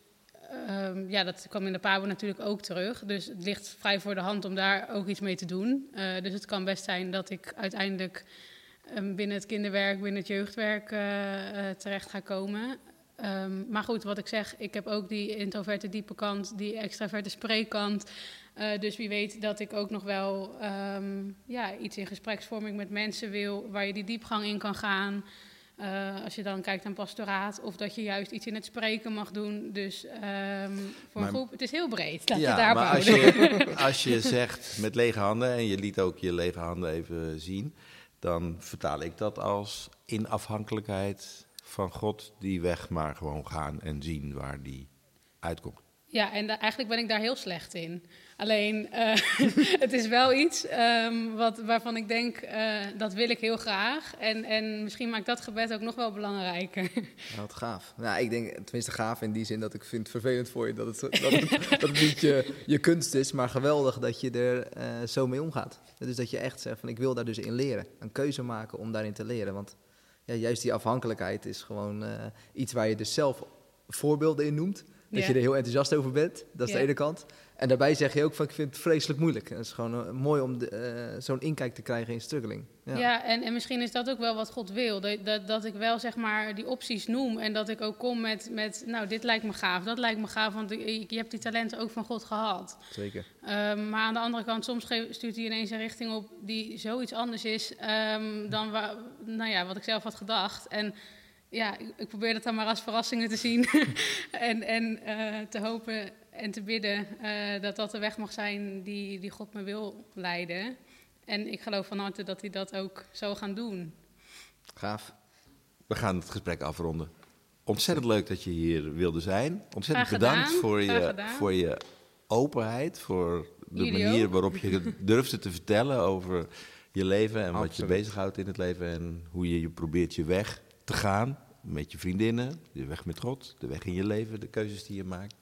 ja, dat kwam in de Pabo natuurlijk ook terug. Dus het ligt vrij voor de hand om daar ook iets mee te doen. Eh, dus het kan best zijn dat ik uiteindelijk binnen het kinderwerk, binnen het jeugdwerk eh, eh, terecht ga komen. Ehm, maar goed, wat ik zeg, ik heb ook die introverte diepe kant, die extraverte spreekkant. Eh, dus wie weet dat ik ook nog wel ehm, ja, iets in gespreksvorming met mensen wil, waar je die diepgang in kan gaan. Eh, als je dan kijkt naar pastoraat, of dat je juist iets in het spreken mag doen. Dus ehm, voor Maar- een groep, het is heel breed. Laat het ja, daarop maar als je, als je zegt met lege handen, en je liet ook je lege handen even zien, dan vertaal ik dat als in afhankelijkheid van God die weg maar gewoon gaan en zien waar die uitkomt. Ja, en da- eigenlijk ben ik daar heel slecht in. Alleen, eh, het is wel iets ehm, wat, waarvan ik denk, eh, dat wil ik heel graag. En, en misschien maakt dat gebed ook nog wel belangrijker. Nou, wat gaaf. Nou, ik denk, tenminste gaaf in die zin dat ik vind het vervelend voor je dat het, dat het, dat het niet je, je kunst is, maar geweldig dat je er eh, zo mee omgaat. Dus dat je echt zegt van ik wil daar dus in leren. Een keuze maken om daarin te leren. Want ja, juist die afhankelijkheid is gewoon eh, iets waar je dus zelf voorbeelden in noemt. Dat je er heel enthousiast over bent, dat is de ene kant. En daarbij zeg je ook van ik vind het vreselijk moeilijk. En het is gewoon eh, mooi om de, eh, zo'n inkijk te krijgen in struggling. Ja, Ja. en, en misschien is dat ook wel wat God wil. Dat, dat, dat ik wel zeg maar die opties noem en dat ik ook kom met, met nou, dit lijkt me gaaf, dat lijkt me gaaf, want je, je hebt die talenten ook van God gehad. Zeker. Ehm, maar aan de andere kant, soms stuurt hij ineens een richting op die zoiets anders is ehm, dan wa- nou ja, wat ik zelf had gedacht. En ja, ik, ik probeer dat dan maar als verrassingen te zien en, en eh, te hopen en te bidden eh, dat dat de weg mag zijn die, die God me wil leiden. En ik geloof van harte dat hij dat ook zal gaan doen. Gaaf. We gaan het gesprek afronden. Ontzettend leuk dat je hier wilde zijn. Ontzettend bedankt voor je, voor je openheid, voor de Jullie manier ook. waarop je durfde te vertellen over je leven en wat je bezighoudt in het leven en hoe je, je probeert je weg te gaan met je vriendinnen, je weg met God, de weg in je leven, de keuzes die je maakt.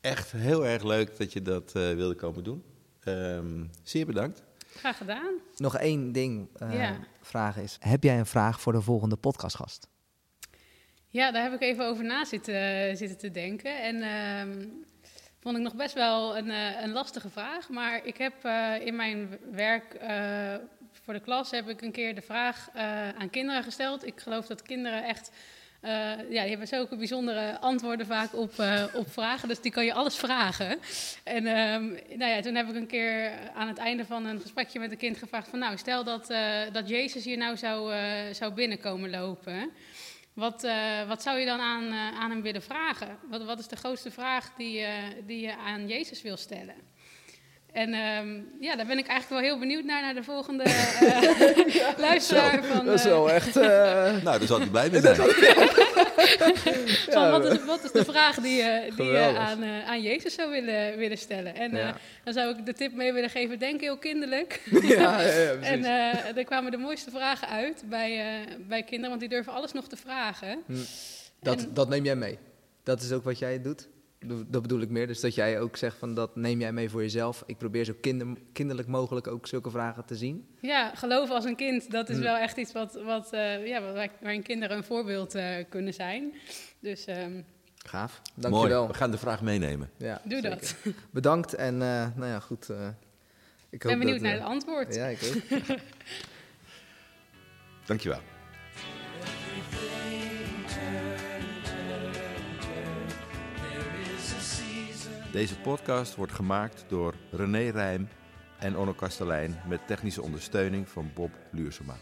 Echt heel erg leuk dat je dat eh, wilde komen doen. Ehm, zeer bedankt. Graag gedaan. Nog één ding eh Ja. vragen is. Heb jij een vraag voor de volgende podcastgast? Ja, daar heb ik even over na zitten, zitten te denken. En ehm, vond ik nog best wel een, eh, een lastige vraag. Maar ik heb eh, in mijn werk eh, voor de klas heb ik een keer de vraag eh, aan kinderen gesteld. Ik geloof dat kinderen echt. Eh, ja, die hebben zulke bijzondere antwoorden vaak op, eh, op vragen. Dus die kan je alles vragen. En ehm, nou ja, toen heb ik een keer aan het einde van een gesprekje met een kind gevraagd: van nou, stel dat, eh, dat Jezus hier nou zou, zou binnenkomen lopen. Wat, wat zou je dan aan, aan hem willen vragen? Wat, wat is de grootste vraag die, die je aan Jezus wil stellen? En ehm, ja, daar ben ik eigenlijk wel heel benieuwd naar, naar de volgende eh, luisteraar. van, dat is eh, wel echt... eh, Nou, daar zal hij blij mee zijn. van wat, is, wat is de vraag die je, die je aan, eh, aan Jezus zou willen, willen stellen? En eh, Ja. dan zou ik de tip mee willen geven, denk heel kinderlijk. ja, ja, ja, precies. En eh, er kwamen de mooiste vragen uit bij, eh, bij kinderen, want die durven alles nog te vragen. dat, en- dat neem jij mee. Dat is ook wat jij doet. Dat bedoel ik meer. Dus dat jij ook zegt van dat neem jij mee voor jezelf. Ik probeer zo kinder, kinderlijk mogelijk ook zulke vragen te zien. Ja, geloof als een kind, dat is Mm. wel echt iets wat, wat, eh, ja, wat- waarin kinderen een voorbeeld eh, kunnen zijn. Dus ehm, Gaaf. Mooi, Dankjewel. we gaan de vraag meenemen. Ja, doe zeker. dat. Bedankt en eh, nou ja, goed. eh, ik ben benieuwd dat, naar het antwoord. Ja, ik ook. Dankjewel. Deze podcast wordt gemaakt door René Rijm en Onno Kastelein met technische ondersteuning van Bob Luursema.